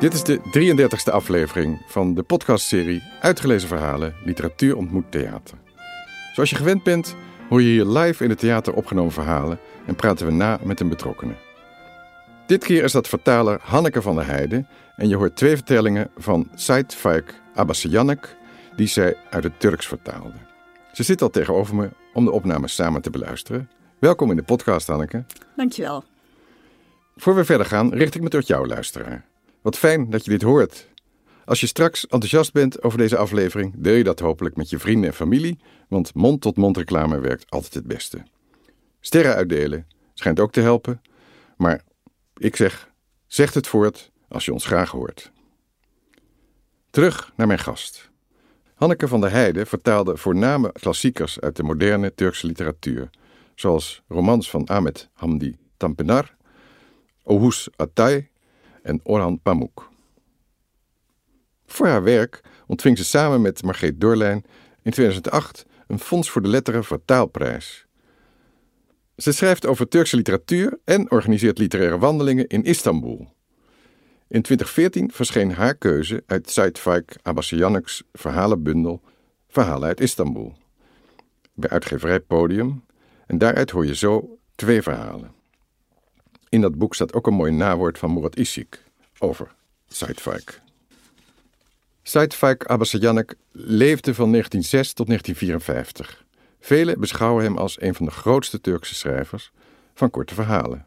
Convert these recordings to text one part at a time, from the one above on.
Dit is de 33e aflevering van de podcastserie Uitgelezen Verhalen Literatuur ontmoet theater. Zoals je gewend bent, hoor je hier live in het theater opgenomen verhalen en praten we na met een betrokkenen. Dit keer is dat vertaler Hanneke van der Heijden en je hoort twee vertellingen van Said Faik Abbasiyanek die zij uit het Turks vertaalde. Ze zit al tegenover me om de opname samen te beluisteren. Welkom in de podcast, Hanneke. Dankjewel. Voor we verder gaan, richt ik me tot jou, luisteraar. Wat fijn dat je dit hoort. Als je straks enthousiast bent over deze aflevering, deel je dat hopelijk met je vrienden en familie, want mond-tot-mond reclame werkt altijd het beste. Sterren uitdelen schijnt ook te helpen, maar ik zeg, zeg het voort als je ons graag hoort. Terug naar mijn gast. Hanneke van der Heijden vertaalde voorname klassiekers uit de moderne Turkse literatuur, zoals romans van Ahmet Hamdi Tanpınar, Oğuz Atay en Orhan Pamuk. Voor haar werk ontving ze samen met Margreet Dorlijn in 2008 een Fonds voor de Letteren Vertaalprijs. Ze schrijft over Turkse literatuur en organiseert literaire wandelingen in Istanbul. In 2014 verscheen haar keuze uit Said Faik Abbasiyanek's verhalenbundel Verhalen uit Istanbul. Bij uitgeverij Podium. En daaruit hoor je zo twee verhalen. In dat boek staat ook een mooi nawoord van Murat Isik over Said Faik. Said Faik Abbasiyanek leefde van 1906 tot 1954. Velen beschouwen hem als een van de grootste Turkse schrijvers van korte verhalen.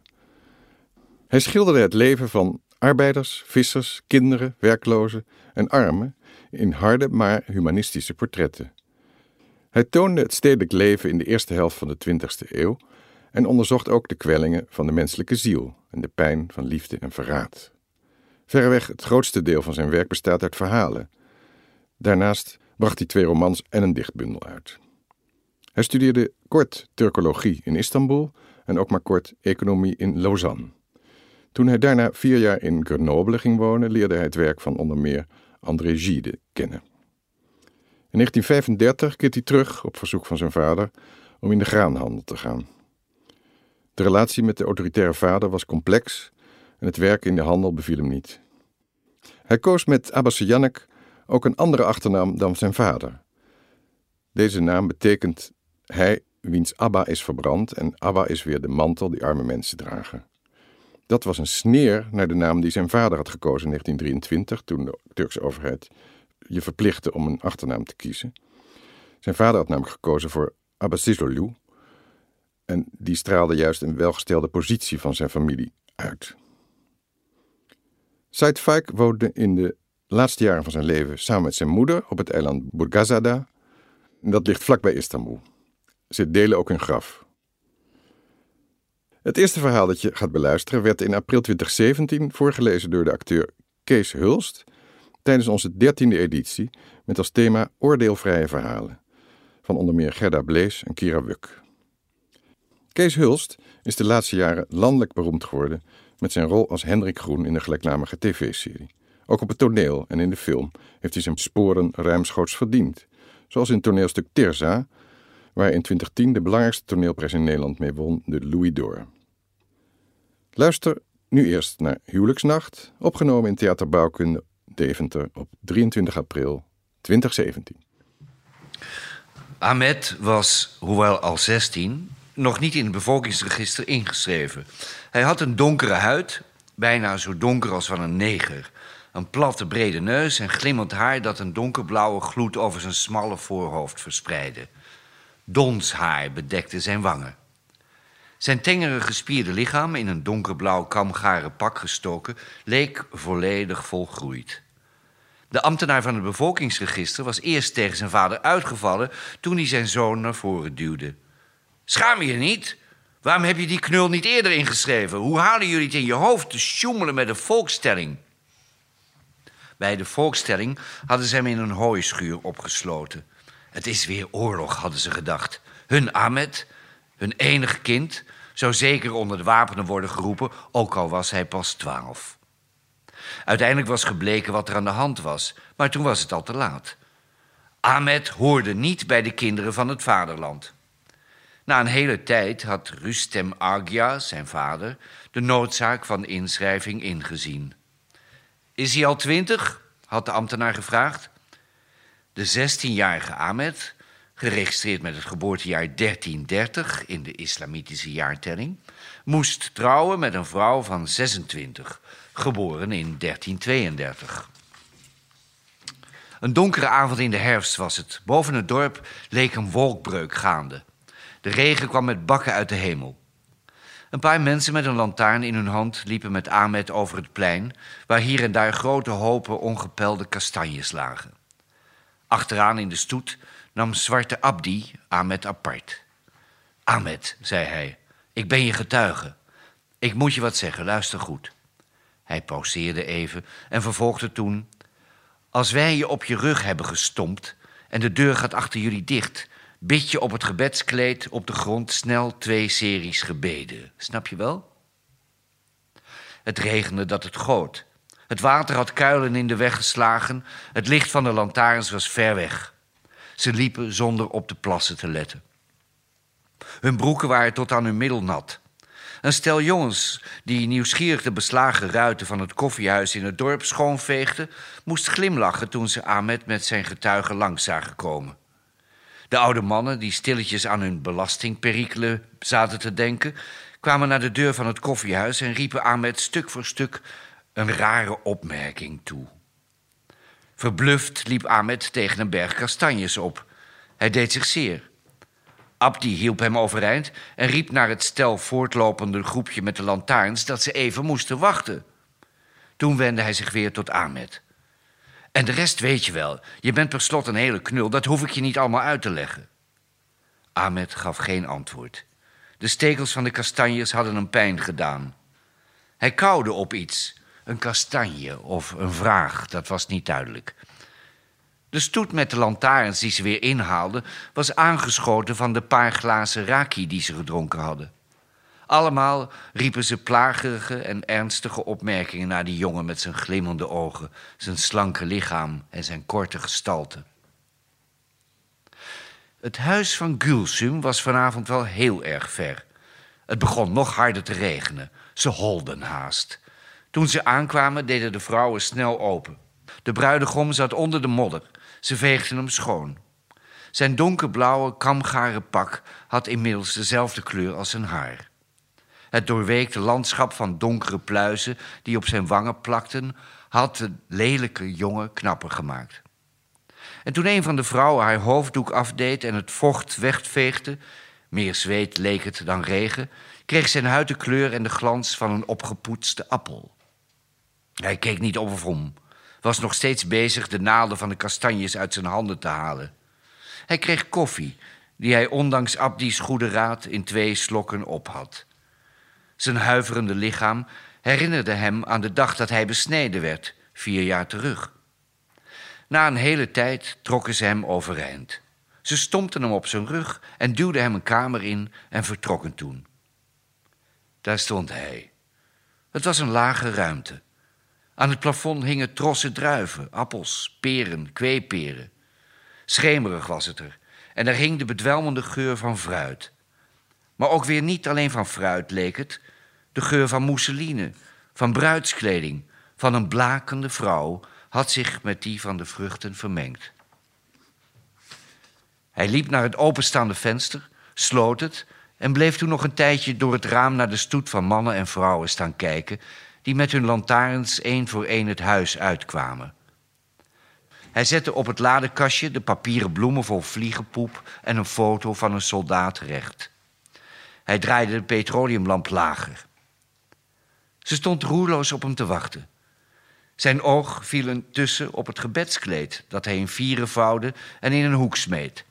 Hij schilderde het leven van arbeiders, vissers, kinderen, werklozen en armen in harde maar humanistische portretten. Hij toonde het stedelijk leven in de eerste helft van de 20e eeuw en onderzocht ook de kwellingen van de menselijke ziel en de pijn van liefde en verraad. Verreweg het grootste deel van zijn werk bestaat uit verhalen. Daarnaast bracht hij twee romans en een dichtbundel uit. Hij studeerde kort Turkologie in Istanbul en ook maar kort economie in Lausanne. Toen hij daarna vier jaar in Grenoble ging wonen, leerde hij het werk van onder meer André Gide kennen. In 1935 keert hij terug op verzoek van zijn vader om in de graanhandel te gaan. De relatie met de autoritaire vader was complex en het werken in de handel beviel hem niet. Hij koos met Abbasiyanek ook een andere achternaam dan zijn vader. Deze naam betekent hij wiens Abba is verbrand en Abba is weer de mantel die arme mensen dragen. Dat was een sneer naar de naam die zijn vader had gekozen in 1923, toen de Turkse overheid je verplichtte om een achternaam te kiezen. Zijn vader had namelijk gekozen voor Abbasizolu, en die straalde juist een welgestelde positie van zijn familie uit. Said Faik woonde in de laatste jaren van zijn leven samen met zijn moeder op het eiland Burgazada. Dat ligt vlakbij Istanbul. Ze delen ook hun graf. Het eerste verhaal dat je gaat beluisteren werd in april 2017 voorgelezen door de acteur Kees Hulst tijdens onze dertiende editie met als thema Oordeelvrije verhalen van onder meer Gerda Blees en Kira Wuk. Kees Hulst is de laatste jaren landelijk beroemd geworden met zijn rol als Hendrik Groen in de gelijknamige tv-serie. Ook op het toneel en in de film heeft hij zijn sporen ruimschoots verdiend. Zoals in het toneelstuk Tirza, waar in 2010 de belangrijkste toneelprijs in Nederland mee won, de Louis d'Or. Luister nu eerst naar Huwelijksnacht, opgenomen in Theater Bouwkunde Deventer op 23 april 2017. Ahmed was, hoewel al 16, nog niet in het bevolkingsregister ingeschreven. Hij had een donkere huid, bijna zo donker als van een neger. Een platte, brede neus en glimmend haar dat een donkerblauwe gloed over zijn smalle voorhoofd verspreidde. Donshaar bedekte zijn wangen. Zijn tengere gespierde lichaam, in een donkerblauw kamgaren pak gestoken, leek volledig volgroeid. De ambtenaar van het bevolkingsregister was eerst tegen zijn vader uitgevallen toen hij zijn zoon naar voren duwde. Schaam je niet? Waarom heb je die knul niet eerder ingeschreven? Hoe halen jullie het in je hoofd te sjoemelen met de volkstelling? Bij de volkstelling hadden ze hem in een hooischuur opgesloten. Het is weer oorlog, hadden ze gedacht. Hun Ahmed, hun enige kind, zou zeker onder de wapenen worden geroepen, ook al was hij pas twaalf. Uiteindelijk was gebleken wat er aan de hand was, maar toen was het al te laat. Ahmed hoorde niet bij de kinderen van het vaderland. Na een hele tijd had Rustem Agya, zijn vader, de noodzaak van inschrijving ingezien. Is hij al twintig? had de ambtenaar gevraagd. De 16-jarige Ahmed, geregistreerd met het geboortejaar 1330 in de islamitische jaartelling, moest trouwen met een vrouw van 26, geboren in 1332. Een donkere avond in de herfst was het. Boven het dorp leek een wolkbreuk gaande. De regen kwam met bakken uit de hemel. Een paar mensen met een lantaarn in hun hand liepen met Ahmed over het plein, waar hier en daar grote hopen ongepelde kastanjes lagen. Achteraan in de stoet nam Zwarte Abdi Ahmed apart. Ahmed, zei hij, ik ben je getuige. Ik moet je wat zeggen, luister goed. Hij pauzeerde even en vervolgde toen: Als wij je op je rug hebben gestompt en de deur gaat achter jullie dicht, bid je op het gebedskleed op de grond snel twee series gebeden. Snap je wel? Het regende dat het goot. Het water had kuilen in de weg geslagen. Het licht van de lantaarns was ver weg. Ze liepen zonder op de plassen te letten. Hun broeken waren tot aan hun middel nat. Een stel jongens die nieuwsgierig de beslagen ruiten van het koffiehuis in het dorp schoonveegden, moest glimlachen toen ze Ahmed met zijn getuigen langs zagen komen. De oude mannen, die stilletjes aan hun belastingperikelen zaten te denken, kwamen naar de deur van het koffiehuis en riepen Ahmed stuk voor stuk een rare opmerking toe. Verbluft liep Ahmed tegen een berg kastanjes op. Hij deed zich zeer. Abdi hielp hem overeind en riep naar het stel voortlopende groepje met de lantaarns dat ze even moesten wachten. Toen wendde hij zich weer tot Ahmed. En de rest weet je wel. Je bent per slot een hele knul, dat hoef ik je niet allemaal uit te leggen. Ahmed gaf geen antwoord. De stekels van de kastanjes hadden hem pijn gedaan. Hij kauwde op iets, een kastanje of een vraag, dat was niet duidelijk. De stoet met de lantaarns die ze weer inhaalden... was aangeschoten van de paar glazen raki die ze gedronken hadden. Allemaal riepen ze plagerige en ernstige opmerkingen naar die jongen met zijn glimmende ogen, zijn slanke lichaam en zijn korte gestalte. Het huis van Gulsum was vanavond wel heel erg ver. Het begon nog harder te regenen. Ze holden haast. Toen ze aankwamen, deden de vrouwen snel open. De bruidegom zat onder de modder. Ze veegden hem schoon. Zijn donkerblauwe, kamgaren pak had inmiddels dezelfde kleur als zijn haar. Het doorweekte landschap van donkere pluizen die op zijn wangen plakten, had de lelijke jongen knapper gemaakt. En toen een van de vrouwen haar hoofddoek afdeed en het vocht wegveegde, meer zweet leek het dan regen, kreeg zijn huid de kleur en de glans van een opgepoetste appel. Hij keek niet op of om, was nog steeds bezig de naalden van de kastanjes uit zijn handen te halen. Hij kreeg koffie, die hij ondanks Abdi's goede raad in twee slokken op had. Zijn huiverende lichaam herinnerde hem aan de dag dat hij besneden werd, vier jaar terug. Na een hele tijd trokken ze hem overeind. Ze stompten hem op zijn rug en duwden hem een kamer in en vertrokken toen. Daar stond hij. Het was een lage ruimte. Aan het plafond hingen trossen druiven, appels, peren, kweeperen. Schemerig was het er en er hing de bedwelmende geur van fruit. Maar ook weer niet alleen van fruit leek het, de geur van mousseline, van bruidskleding, van een blakende vrouw had zich met die van de vruchten vermengd. Hij liep naar het openstaande venster, sloot het en bleef toen nog een tijdje door het raam naar de stoet van mannen en vrouwen staan kijken, die met hun lantaarns één voor één het huis uitkwamen. Hij zette op het ladekastje de papieren bloemen vol vliegenpoep en een foto van een soldaat recht. Hij draaide de petroleumlamp lager. Ze stond roerloos op hem te wachten. Zijn oog viel intussen op het gebedskleed dat hij in vieren vouwde en in een hoek smeet.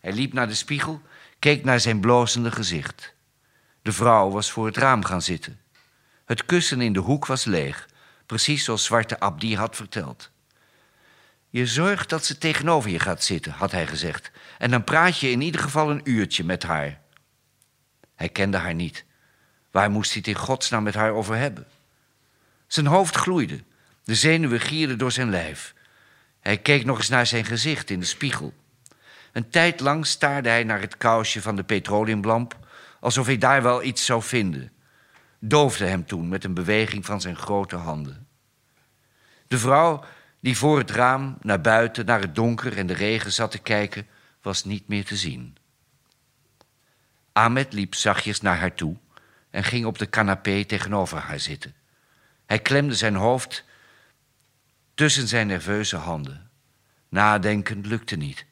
Hij liep naar de spiegel, keek naar zijn blozende gezicht. De vrouw was voor het raam gaan zitten. Het kussen in de hoek was leeg, precies zoals Zwarte Abdi had verteld. Je zorgt dat ze tegenover je gaat zitten, had hij gezegd. En dan praat je in ieder geval een uurtje met haar. Hij kende haar niet. Waar moest hij het in godsnaam met haar over hebben? Zijn hoofd gloeide. De zenuwen gierden door zijn lijf. Hij keek nog eens naar zijn gezicht in de spiegel. Een tijd lang staarde hij naar het kousje van de petroleumlamp, alsof hij daar wel iets zou vinden. Doofde hem toen met een beweging van zijn grote handen. De vrouw die voor het raam naar buiten, naar het donker en de regen zat te kijken, was niet meer te zien. Ahmed liep zachtjes naar haar toe en ging op de canapé tegenover haar zitten. Hij klemde zijn hoofd tussen zijn nerveuze handen. Nadenken lukte niet.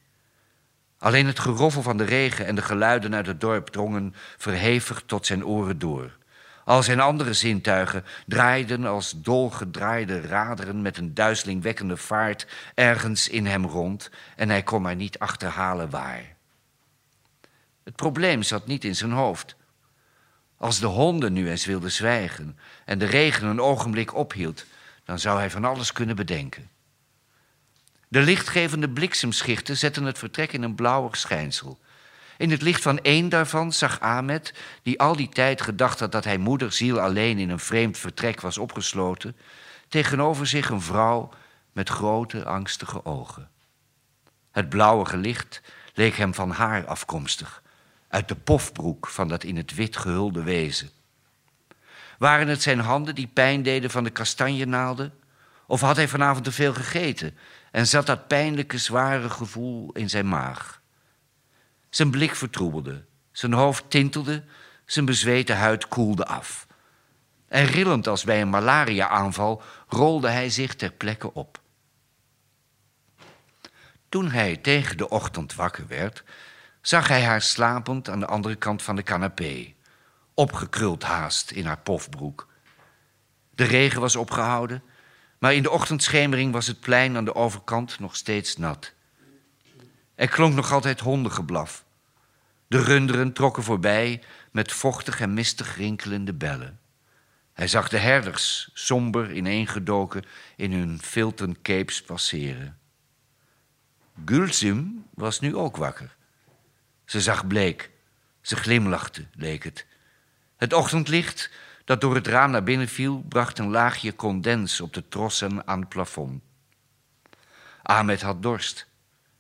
Alleen het geroffel van de regen en de geluiden uit het dorp drongen verhevig tot zijn oren door. Al zijn andere zintuigen draaiden als dolgedraaide raderen met een duizelingwekkende vaart ergens in hem rond en hij kon maar niet achterhalen waar. Het probleem zat niet in zijn hoofd. Als de honden nu eens wilden zwijgen en de regen een ogenblik ophield, dan zou hij van alles kunnen bedenken. De lichtgevende bliksemschichten zetten het vertrek in een blauwig schijnsel. In het licht van één daarvan zag Ahmed, die al die tijd gedacht had dat hij moederziel alleen in een vreemd vertrek was opgesloten, tegenover zich een vrouw met grote, angstige ogen. Het blauwige licht leek hem van haar afkomstig, uit de pofbroek van dat in het wit gehulde wezen. Waren het zijn handen die pijn deden van de kastanjenaalden? Of had hij vanavond te veel gegeten en zat dat pijnlijke, zware gevoel in zijn maag? Zijn blik vertroebelde, zijn hoofd tintelde, zijn bezweten huid koelde af. En rillend als bij een malaria-aanval rolde hij zich ter plekke op. Toen hij tegen de ochtend wakker werd, zag hij haar slapend aan de andere kant van de canapé, opgekruld haast in haar pofbroek. De regen was opgehouden, maar in de ochtendschemering was het plein aan de overkant nog steeds nat. Er klonk nog altijd hondengeblaf. De runderen trokken voorbij met vochtig en mistig rinkelende bellen. Hij zag de herders somber ineengedoken in hun filten capes passeren. Gulzim was nu ook wakker. Ze zag bleek, ze glimlachte, leek het. Het ochtendlicht dat door het raam naar binnen viel, bracht een laagje condens op de trossen aan het plafond. Ahmed had dorst.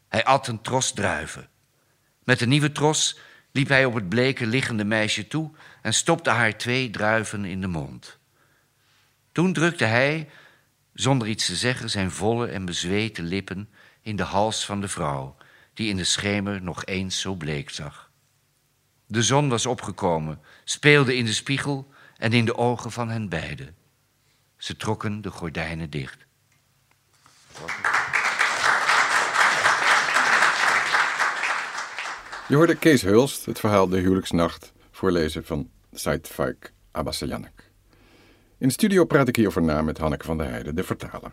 Hij at een tros druiven. Met de nieuwe tros liep hij op het bleke liggende meisje toe en stopte haar twee druiven in de mond. Toen drukte hij, zonder iets te zeggen, zijn volle en bezweten lippen in de hals van de vrouw, die in de schemer nog eens zo bleek zag. De zon was opgekomen, speelde in de spiegel en in de ogen van hen beiden. Ze trokken de gordijnen dicht. Je hoorde Kees Hulst het verhaal De Huwelijksnacht voorlezen van Said Faik. In de studio praat ik hierover na met Hanneke van der Heijden, de vertaler.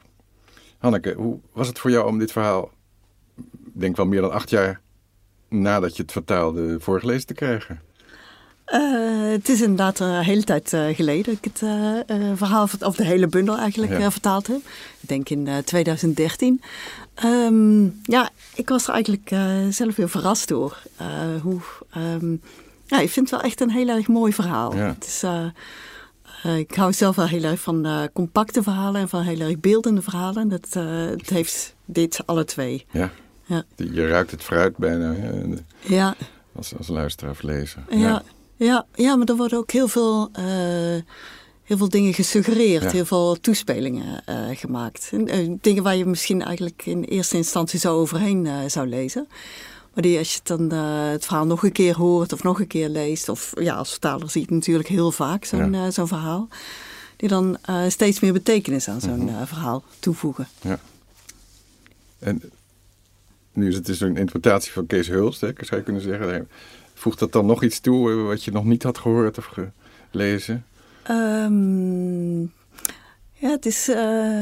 Hanneke, hoe was het voor jou om dit verhaal, denk wel meer dan acht jaar nadat je het vertaalde, voorgelezen te krijgen? Uh, het is inderdaad een hele tijd uh, geleden dat ik het uh, verhaal, of de hele bundel eigenlijk ja. vertaald heb. Ik denk in 2013. Um, ja, ik was er eigenlijk zelf heel verrast door. hoe, um, ja, ik vind het wel echt een heel erg mooi verhaal. Ja. Het is, ik hou zelf wel heel erg van compacte verhalen en van heel erg beeldende verhalen. Dat, het heeft dit alle twee. Ja. Ja. Je ruikt het fruit bijna. Ja. Als, als luisteraar of lezer. ja. ja. Ja, ja, maar er worden ook heel veel, uh, heel veel dingen gesuggereerd, Ja. heel veel toespelingen uh, gemaakt. En, uh, dingen waar je misschien eigenlijk in eerste instantie zo overheen zou lezen. Maar die, als je het dan het verhaal nog een keer hoort of nog een keer leest, of ja, als vertaler zie je het natuurlijk heel vaak, zo'n Ja. zo'n verhaal. Die dan steeds meer betekenis aan zo'n Mhm. verhaal toevoegen. Ja. En nu is het dus een interpretatie van Kees Hulst, hè, zou je kunnen zeggen. Voegt dat dan nog iets toe eh, wat je nog niet had gehoord of gelezen? Um, ja, het is, uh,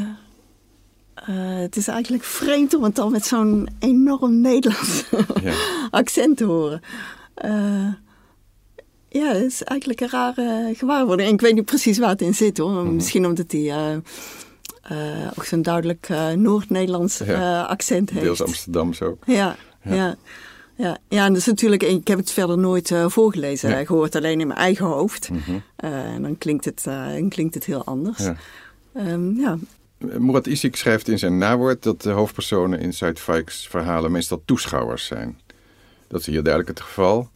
uh, het is eigenlijk vreemd om het dan met zo'n enorm Nederlands ja. accent te horen. Uh, ja, het is eigenlijk een rare gewaarwording. En ik weet niet precies waar het in zit hoor. Mhm. Misschien omdat hij ook zo'n duidelijk Noord-Nederlands Ja. accent heeft. Deels Amsterdam zo. Ja, ja. Ja. Ja, ja, en dat is natuurlijk, ik heb het verder nooit uh, voorgelezen. Nee. Ik hoor het alleen in mijn eigen hoofd. Mhm. Uh, en dan klinkt het, uh, dan klinkt het heel anders. Ja. Um, ja. Murat Isik schrijft in zijn nawoord dat de hoofdpersonen in Zuid-Fikes verhalen meestal toeschouwers zijn. Dat is hier duidelijk het geval.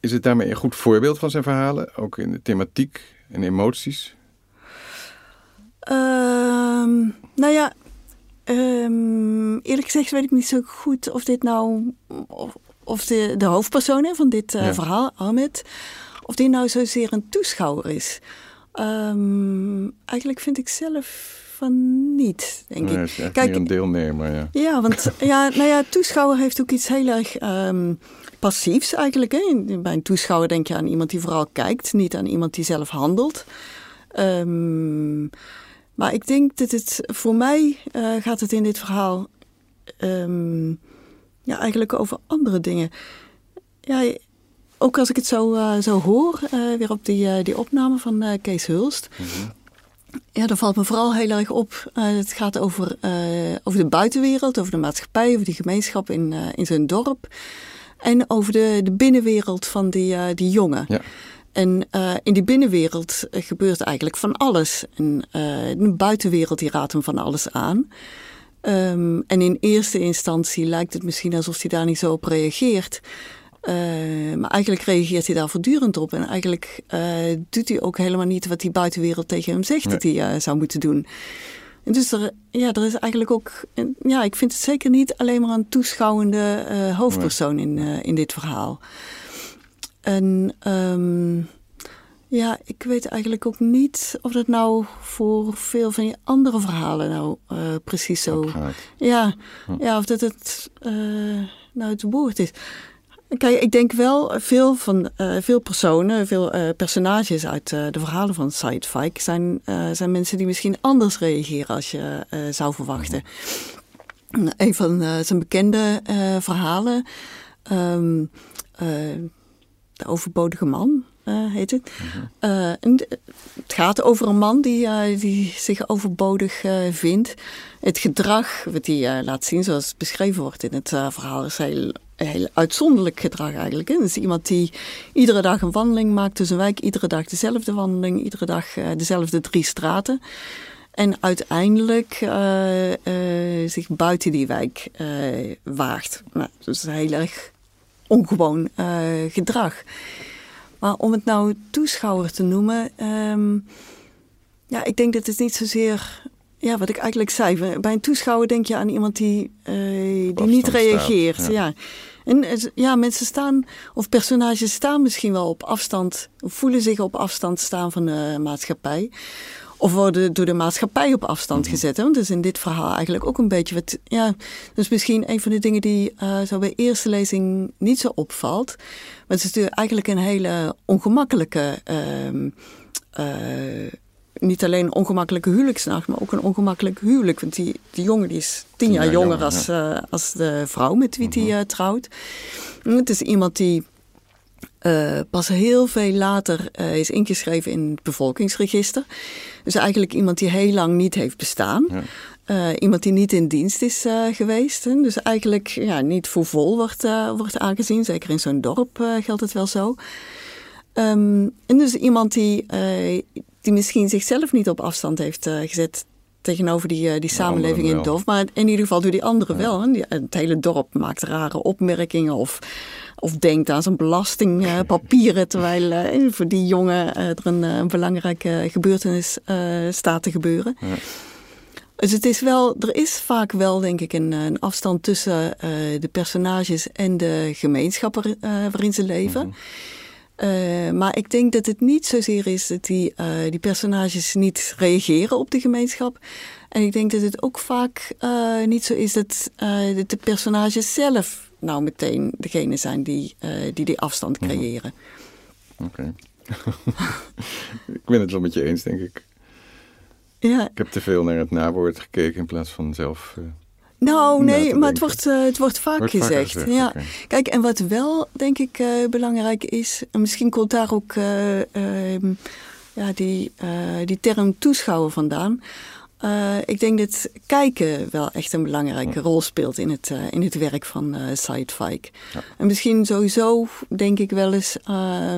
Is het daarmee een goed voorbeeld van zijn verhalen, ook in de thematiek en emoties? Ehm, nou ja, ehm, eerlijk gezegd weet ik niet zo goed of dit nou, of, of de, de hoofdpersoon van dit uh, verhaal, Ahmed, of die nou zozeer een toeschouwer is. Um, eigenlijk vind ik zelf van niet, denk nee, ik. Kijk, een deelnemer, ja. Ja, want ja, nou ja, toeschouwer heeft ook iets heel erg um, passiefs eigenlijk. Hè. Bij een toeschouwer denk je aan iemand die vooral kijkt, niet aan iemand die zelf handelt. Um, maar ik denk dat het voor mij uh, gaat het in dit verhaal um, ja, eigenlijk over andere dingen. Ja, ook als ik het zo, uh, zo hoor, uh, weer op die, die opname van Kees Hulst. Mm -hmm. Ja, dan valt me vooral heel erg op. het gaat over, over de buitenwereld, over de maatschappij, over die gemeenschap in, in zijn dorp. En over de, de binnenwereld van die, die jongen. Ja. En uh, in die binnenwereld gebeurt eigenlijk van alles. En uh, de buitenwereld die raadt hem van alles aan. Um, en in eerste instantie lijkt het misschien alsof hij daar niet zo op reageert. Uh, maar eigenlijk reageert hij daar voortdurend op. En eigenlijk doet hij ook helemaal niet wat die buitenwereld tegen hem zegt nee. dat hij zou moeten doen. En dus er, ja, er is eigenlijk ook. Ja, ik vind het zeker niet alleen maar een toeschouwende hoofdpersoon nee. in, in dit verhaal. En um, ja, ik weet eigenlijk ook niet of dat nou voor veel van je andere verhalen nou uh, precies zo. Ja, ja, of dat het uh, nou het woord is. Kijk, ik denk wel veel van uh, veel personen, veel personages uit de verhalen van Sidefike zijn, zijn mensen die misschien anders reageren als je zou verwachten. Een van zijn bekende verhalen. Um, de overbodige man uh, heet het. Uh, en het gaat over een man die, uh, die zich overbodig vindt. Het gedrag wat hij laat zien, zoals het beschreven wordt in het verhaal, is heel, heel uitzonderlijk gedrag eigenlijk. Het is iemand die iedere dag een wandeling maakt tussen wijk, iedere dag dezelfde wandeling, iedere dag dezelfde drie straten. En uiteindelijk zich buiten die wijk waagt. Nou, dus heel erg ongewoon gedrag. Maar om het nou toeschouwer te noemen, um, ja, ik denk dat het niet zozeer, ja, wat ik eigenlijk zei, bij een toeschouwer denk je aan iemand die, uh, die niet reageert. Staat, ja. ja. En ja, mensen staan, of personages staan misschien wel op afstand, voelen zich op afstand staan van de maatschappij. Of worden door de maatschappij op afstand -hmm. gezet. Hè? Want dat is in dit verhaal eigenlijk ook een beetje wat. Ja, dus misschien een van de dingen die uh, zo bij eerste lezing niet zo opvalt. Maar het is natuurlijk eigenlijk een hele ongemakkelijke. Uh, uh, niet alleen een ongemakkelijke huwelijksnacht, maar ook een ongemakkelijk huwelijk. Want die, die jongen die is tien jaar, jaar jonger, jonger als, ja. als de vrouw met wie hij -hmm. trouwt. En het is iemand die uh, pas heel veel later uh, is ingeschreven in het bevolkingsregister. Dus eigenlijk iemand die heel lang niet heeft bestaan. Ja. Uh, iemand die niet in dienst is geweest. Hè? Dus eigenlijk ja, niet voor vol wordt, wordt aangezien. Zeker in zo'n dorp geldt het wel zo. Um, en dus iemand die, die misschien zichzelf niet op afstand heeft gezet tegenover die, die samenleving in het dorp. Maar in ieder geval door die anderen wel. Hè? Het hele dorp maakt rare opmerkingen of of denkt aan zijn belastingpapieren, terwijl uh, voor die jongen er een, een, belangrijke gebeurtenis staat te gebeuren. Ja. Dus het is wel, er is vaak wel, denk ik, een, een afstand tussen de personages en de gemeenschappen waarin ze leven. Mm -hmm. Maar ik denk dat het niet zozeer is dat die, die personages niet reageren op de gemeenschap. En ik denk dat het ook vaak niet zo is dat, dat de personages zelf nou meteen degene zijn die die, die afstand mhm. creëren. Oké. ik ben het wel met je eens, denk ik. Ja. Ik heb te veel naar het nawoord gekeken in plaats van zelf. Nou, nee, maar het wordt, uh, het wordt vaak wordt gezegd. gezegd. Ja. Okay. Kijk, en wat wel, denk ik, uh, belangrijk is, en misschien komt daar ook ehm, ja, die, die term toeschouwer vandaan. Uh, ik denk dat kijken wel echt een belangrijke rol speelt in het, uh, in het werk van uh, Sidefike. Ja. En misschien sowieso denk ik wel eens uh,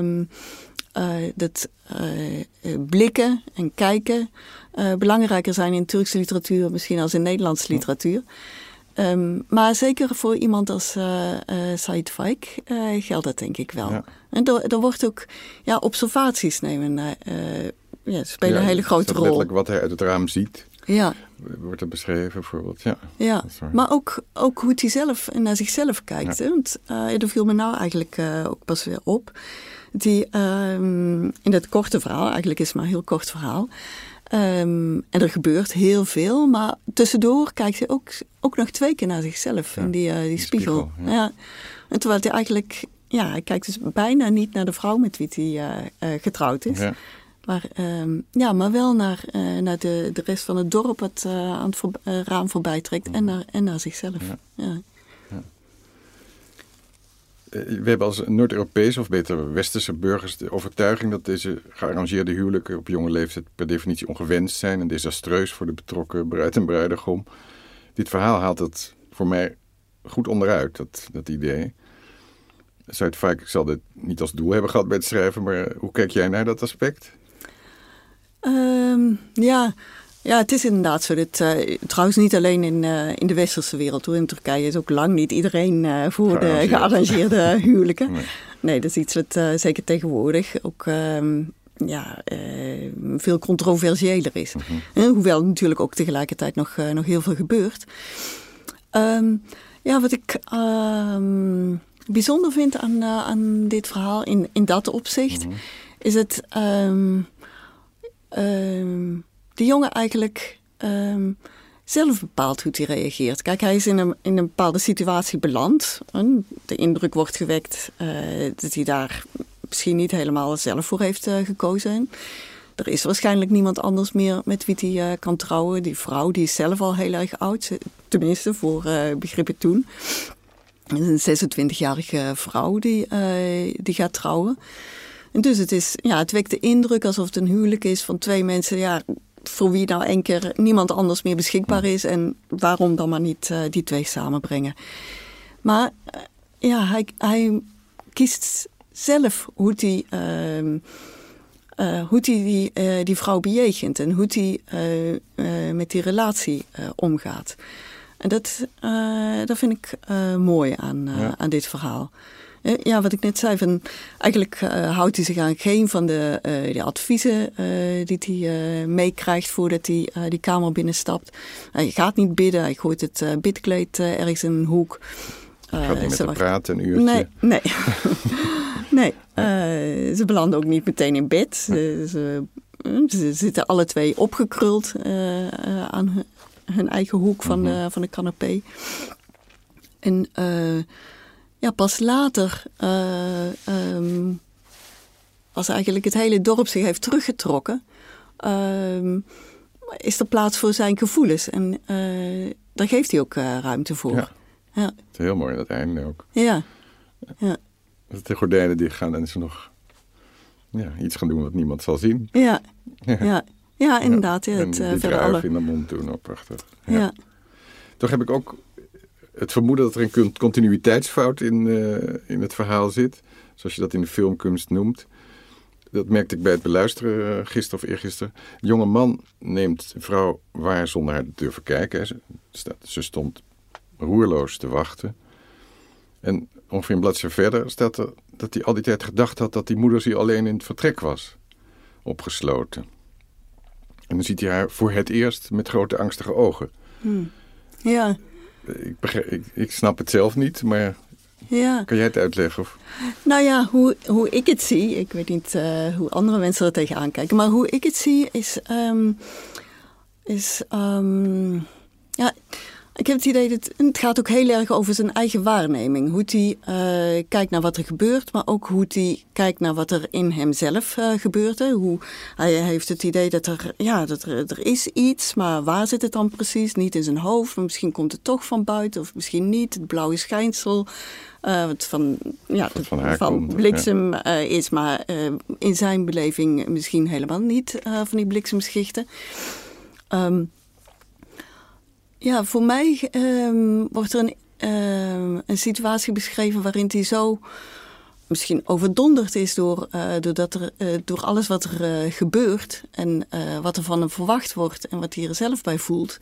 dat blikken en kijken belangrijker zijn in Turkse literatuur misschien als in Nederlandse literatuur. Um, maar zeker voor iemand als uh, uh, Said Faik uh, geldt dat denk ik wel. Ja. En er, wordt ook ja, observaties nemen ja, spelen een hele grote rol. Letterlijk wat hij uit het raam ziet. Ja. Wordt er beschreven bijvoorbeeld. Ja, ja. maar ook, ook hoe hij zelf naar zichzelf kijkt. Hè? Want er viel me nou eigenlijk ook pas weer op. Die um, in dat korte verhaal, eigenlijk is het maar een heel kort verhaal. Um, en er gebeurt heel veel, maar tussendoor kijkt hij ook, ook nog twee keer naar zichzelf in die, uh, die, spiegel. spiegel ja. En terwijl hij eigenlijk, ja, hij kijkt dus bijna niet naar de vrouw met wie hij getrouwd is. Maar, um, ja, maar wel naar, uh, naar de, de rest van het dorp wat uh, aan het voor, uh, raam voorbij trekt en, naar, en naar zichzelf. Ja. ja. Ja. We hebben als Noord-Europese, of beter Westerse burgers, de overtuiging dat deze gearrangeerde huwelijken op jonge leeftijd per definitie ongewenst zijn en desastreus voor de betrokken bruid en bruidegom. Dit verhaal haalt het voor mij goed onderuit, dat, dat idee. Het vaak, ik zal dit niet als doel hebben gehad bij het schrijven, maar hoe kijk jij naar dat aspect? Um, ja. Ja, het is inderdaad zo. Dit, uh, trouwens, niet alleen in, uh, in de westerse wereld. Hoor. In Turkije is ook lang niet iedereen uh, voor de gearrangeerde huwelijken. Nee. nee. dat is iets wat zeker tegenwoordig ook um, ja, veel controversiëler is. -hmm. hoewel natuurlijk ook tegelijkertijd nog, nog heel veel gebeurt. Um, ja, wat ik bijzonder vind aan, aan dit verhaal in, in dat opzicht, -hmm. is het um, de jongen eigenlijk um, zelf bepaalt hoe hij reageert. Kijk, hij is in een, in een bepaalde situatie beland. De indruk wordt gewekt uh, dat hij daar misschien niet helemaal zelf voor heeft uh, gekozen. Er is waarschijnlijk niemand anders meer met wie hij uh, kan trouwen. Die vrouw die is zelf al heel erg oud, tenminste voor begrippen toen. Een 26-jarige vrouw die, die gaat trouwen. En dus het, is, ja, het wekt de indruk alsof het een huwelijk is van twee mensen... Ja, voor wie nou één keer niemand anders meer beschikbaar is... en waarom dan maar niet uh, die twee samenbrengen. Maar uh, ja, hij, hij kiest zelf hoe hij... Uh, uh, hoe hij die, die vrouw bejegent en hoe hij met die relatie omgaat. En dat, dat vind ik mooi aan, ja. aan dit verhaal. Eh, ja, wat ik net zei, van, eigenlijk uh, houdt hij zich aan geen van de, uh, de adviezen uh, die hij meekrijgt voordat hij die kamer binnenstapt. Hij gaat niet bidden, hij gooit het bidkleed ergens in een hoek. gaat niet met hem praten een uurtje? Nee, nee. nee. ze belanden ook niet meteen in bed. Ze, ze, ze zitten alle twee opgekruld aan hun, hun, eigen hoek van, de, mhm. van de canapé. En ja, pas later, uh, um, als eigenlijk het hele dorp zich heeft teruggetrokken, uh, is er plaats voor zijn gevoelens. En uh, daar geeft hij ook uh, ruimte voor. Ja. ja. Het is heel mooi, dat einde ook. Ja. ja. De gordijnen die gaan en ze nog ja, iets gaan doen wat niemand zal zien. Ja, ja. ja. inderdaad. Ja, het, en die verder in de mond doen, ook prachtig. Ja. Toch heb ik ook het vermoeden dat er een continuïteitsfout in, uh, in het verhaal zit. Zoals je dat in de filmkunst noemt. Dat merkte ik bij het beluisteren uh, gisteren of eergisteren. Een jonge man neemt een vrouw waar zonder haar te durven kijken. Ze, ze stond roerloos te wachten. En ongeveer een bladzijde verder staat er dat hij al die tijd gedacht had dat die moeder zich alleen in het vertrek was. Opgesloten. En dan ziet hij haar voor het eerst met grote angstige ogen. Hmm. Ja ik, ik, ik, snap het zelf niet, maar ja. kan jij het uitleggen? Of? Nou ja, hoe, hoe ik het zie, ik weet niet uh, hoe andere mensen er tegenaan kijken, maar hoe ik het zie is, um, is um, ja, ik heb het idee dat het gaat ook heel erg over zijn eigen waarneming. Hoe hij uh, kijkt naar wat er gebeurt, maar ook hoe hij kijkt naar wat er in hemzelf uh, gebeurt. Hè. Hoe, hij heeft het idee dat, er, ja, dat er, er is iets, maar waar zit het dan precies? Niet in zijn hoofd, misschien komt het toch van buiten of misschien niet. Het blauwe schijnsel. Uh, wat van, ja, van, van bliksem ja. is, maar in zijn beleving misschien helemaal niet van die bliksemschichten. Um, ja, voor mij um, wordt er een, um, een situatie beschreven waarin hij zo misschien overdonderd is door, uh, doordat er, uh, door alles wat er uh, gebeurt en wat er van hem verwacht wordt en wat hij er zelf bij voelt.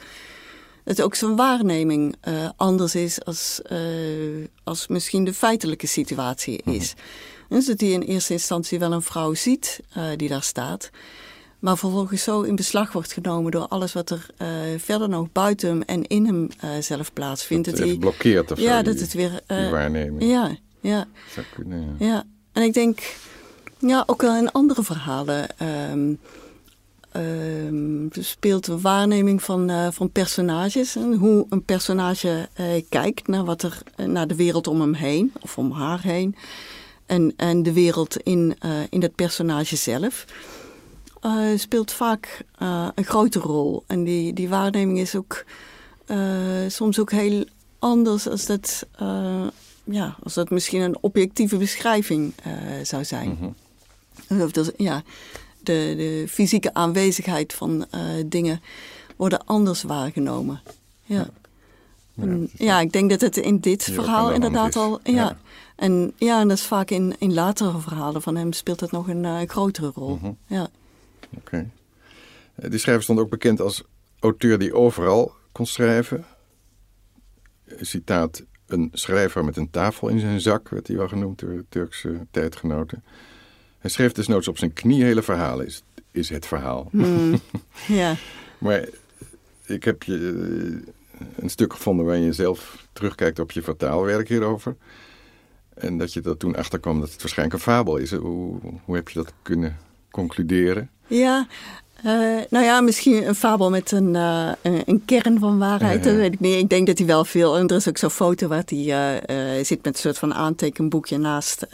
Dat ook zijn waarneming anders is als, als misschien de feitelijke situatie is. Mm Dus dat hij in eerste instantie wel een vrouw ziet die daar staat. Maar vervolgens zo in beslag wordt genomen door alles wat er uh, verder nog buiten hem en in hem uh, zelf plaatsvindt. Dat, het blokkeert of Ja, zo, dat die- het weer... eh, waarneming. ja, ja, Zou kunnen, ja. ja. En ik denk, ja, ook wel in andere verhalen ehm, ehm, speelt de waarneming van, eh, van personages. En hoe een personage eh, kijkt naar, wat er, eh, naar de wereld om hem heen, of om haar heen. En, en de wereld in, eh, in het personage zelf. Eh, speelt vaak eh, een grote rol. En die, die waarneming is ook eh, soms ook heel anders als dat, ja, als dat misschien een objectieve beschrijving zou zijn. Mhm. Of dat, ja, de, de fysieke aanwezigheid van dingen worden anders waargenomen. Ja. En, ja, ik denk dat het in dit verhaal inderdaad al. Ja. Ja. En ja, en dat is vaak in, in latere verhalen van hem speelt dat nog een grotere rol. Mhm. Ja. Oké. Eh, Die schrijver stond ook bekend als auteur die overal kon schrijven. Eh, Citaat, een schrijver met een tafel in zijn zak, werd hij wel genoemd door de Turkse tijdgenoten. Hij schreef desnoods op zijn knie hele verhalen, is, is het verhaal. Mm, ja. Maar ik heb je eh, een stuk gevonden waarin je zelf terugkijkt op je vertaalwerk hierover. En dat je er toen achterkwam dat het waarschijnlijk een fabel is. Hoe, hoe heb je dat kunnen concluderen? Ja, eh, nou ja, misschien een fabel met een, eh, een, een kern van waarheid. Dat weet ik niet. Ik denk dat hij wel veel. En er is ook zo'n foto waar hij eh, zit met een soort van aantekenboekje naast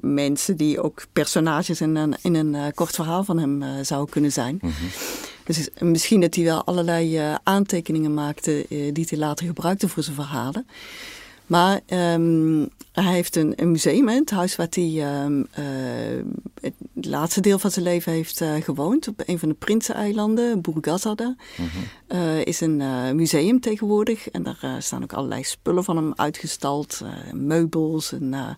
mensen die ook personages in een, in een kort verhaal van hem zouden kunnen zijn. Dus is- misschien dat hij wel allerlei aantekeningen maakte die hij later gebruikte voor zijn verhalen. Maar ehm, hij heeft een, een museum, het huis waar hij ehm, eh, het laatste deel van zijn leven heeft eh, gewoond. Op een van de Prinseneilanden, Burgazada. Eh, is een museum tegenwoordig. En daar staan ook allerlei spullen van hem uitgestald. meubels en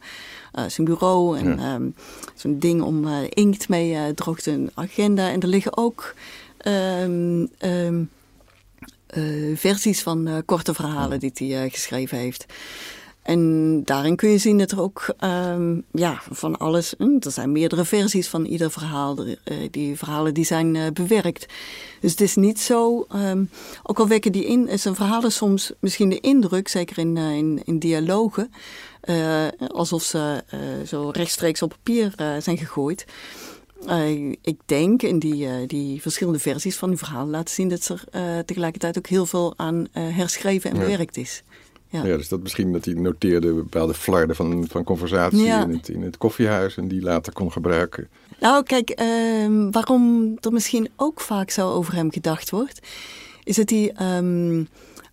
zijn bureau. En Ja. ehm, zo'n ding om inkt mee droogt een agenda. En er liggen ook... eh, versies van eh, korte verhalen die hij eh, geschreven heeft. En daarin kun je zien dat er ook ehm, ja, van alles. hm, er zijn meerdere versies van ieder verhaal. Die verhalen die zijn bewerkt. Dus het is niet zo. ehm, ook al wekken die in zijn verhalen soms misschien de indruk, zeker in, in, in dialogen. alsof ze zo rechtstreeks op papier zijn gegooid. Eh, ik denk in die, eh, die verschillende versies van die verhalen laten zien dat er eh, tegelijkertijd ook heel veel aan herschreven en Ja. bewerkt is. Ja. Ja, dus dat misschien dat hij noteerde bepaalde flarden van, van conversatie Ja. in, het, in het koffiehuis en die later kon gebruiken. Nou, kijk, ehm, waarom er misschien ook vaak zo over hem gedacht wordt, is dat hij ehm,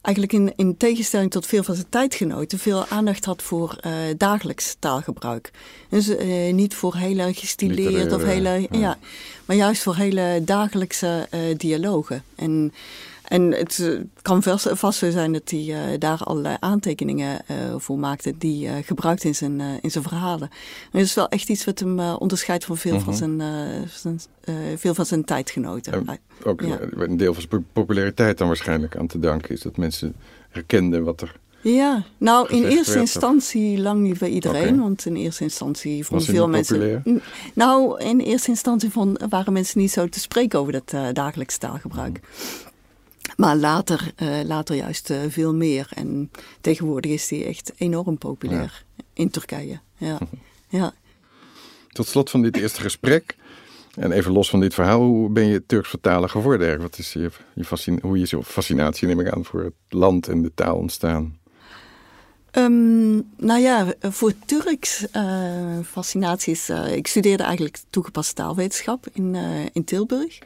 eigenlijk in, in tegenstelling tot veel van zijn tijdgenoten veel aandacht had voor eh, dagelijks taalgebruik. Dus eh, niet voor hele gestileerd of hele, ja. ja. maar juist voor hele dagelijkse eh, dialogen. En en het eh, kan vast, vast zo zijn dat hij eh, daar allerlei aantekeningen eh, voor maakte die gebruikt in zijn, in zijn verhalen. En dat is wel echt iets wat hem onderscheidt van veel, van, zijn, eh, zijn, veel van zijn tijdgenoten. En ook Ja. een deel van zijn populariteit dan waarschijnlijk aan te danken is dat mensen herkenden wat er... Ja, nou in eerste werd, of- instantie lang niet bij iedereen. Want in eerste instantie vonden veel mensen. populair? Nou, in eerste instantie vond, waren mensen niet zo te spreken over dat eh dagelijks taalgebruik. Maar later, eh, later juist eh, veel meer. En tegenwoordig is die echt enorm populair in Turkije. Ja. ja. Tot slot van dit eerste gesprek, en even los van dit verhaal, hoe ben je Turks vertaler geworden? Wat is je, je hoe is je fascinatie, neem ik aan, voor het land en de taal ontstaan? Ehm, nou ja, voor Turks eh fascinatie is... ik studeerde eigenlijk toegepaste taalwetenschap in, in Tilburg.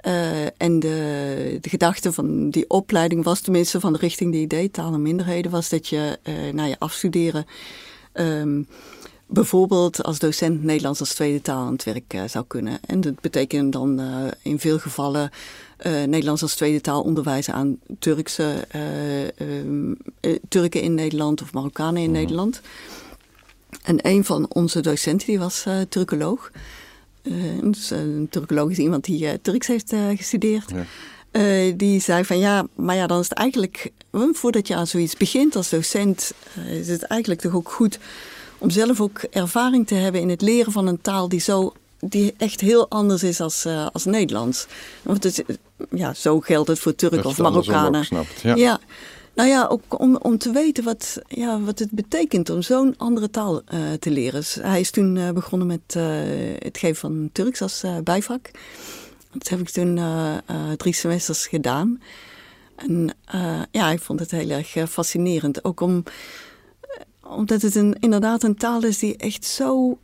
Eh, en de, de gedachte van die opleiding was, tenminste van de richting die ik deed, taal en minderheden, was dat je eh, na je afstuderen ehm, bijvoorbeeld als docent Nederlands als tweede taal aan het werk eh, zou kunnen. En dat betekent dan in veel gevallen Nederlands als tweede taal onderwijzen aan Turkse, eh, ehm, eh, Turken in Nederland of Marokkanen in Nederland. En een van onze docenten die was Turkoloog. Eh, dus, eh, een Turkoloog is iemand die eh, Turks heeft gestudeerd. Ja. Die zei van ja, maar ja, dan is het eigenlijk, voordat je aan zoiets begint als docent, is het eigenlijk toch ook goed om zelf ook ervaring te hebben in het leren van een taal die zo die echt heel anders is als, als Nederlands. Want het, ja, zo geldt het voor Turken of Marokkanen. ja. ja. Nou ja, ook om, om te weten wat, ja, wat het betekent om zo'n andere taal te leren. Hij is toen begonnen met het geven van Turks als bijvak. Dat heb ik toen drie semesters gedaan. En ja, ik vond het heel erg fascinerend. Ook om, omdat het een, inderdaad een taal is die echt zo,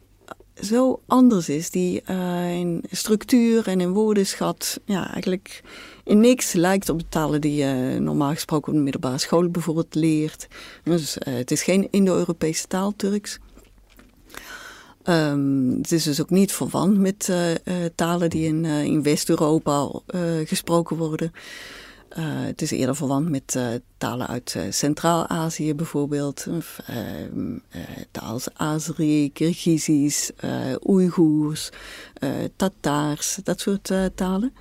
zo anders is. Die in structuur en in woordenschat ja, eigenlijk in niks lijkt op de talen die je normaal gesproken op de middelbare school bijvoorbeeld leert. Dus, uh, het is geen Indo-Europese taal, Turks. Um, het is dus ook niet verwant met uh, talen die in, in West-Europa gesproken worden. Het is eerder verwant met talen uit Centraal-Azië bijvoorbeeld. Of, ehm, taal als Azeri, Kirgizisch, Oeigoers, Tataars, dat soort talen.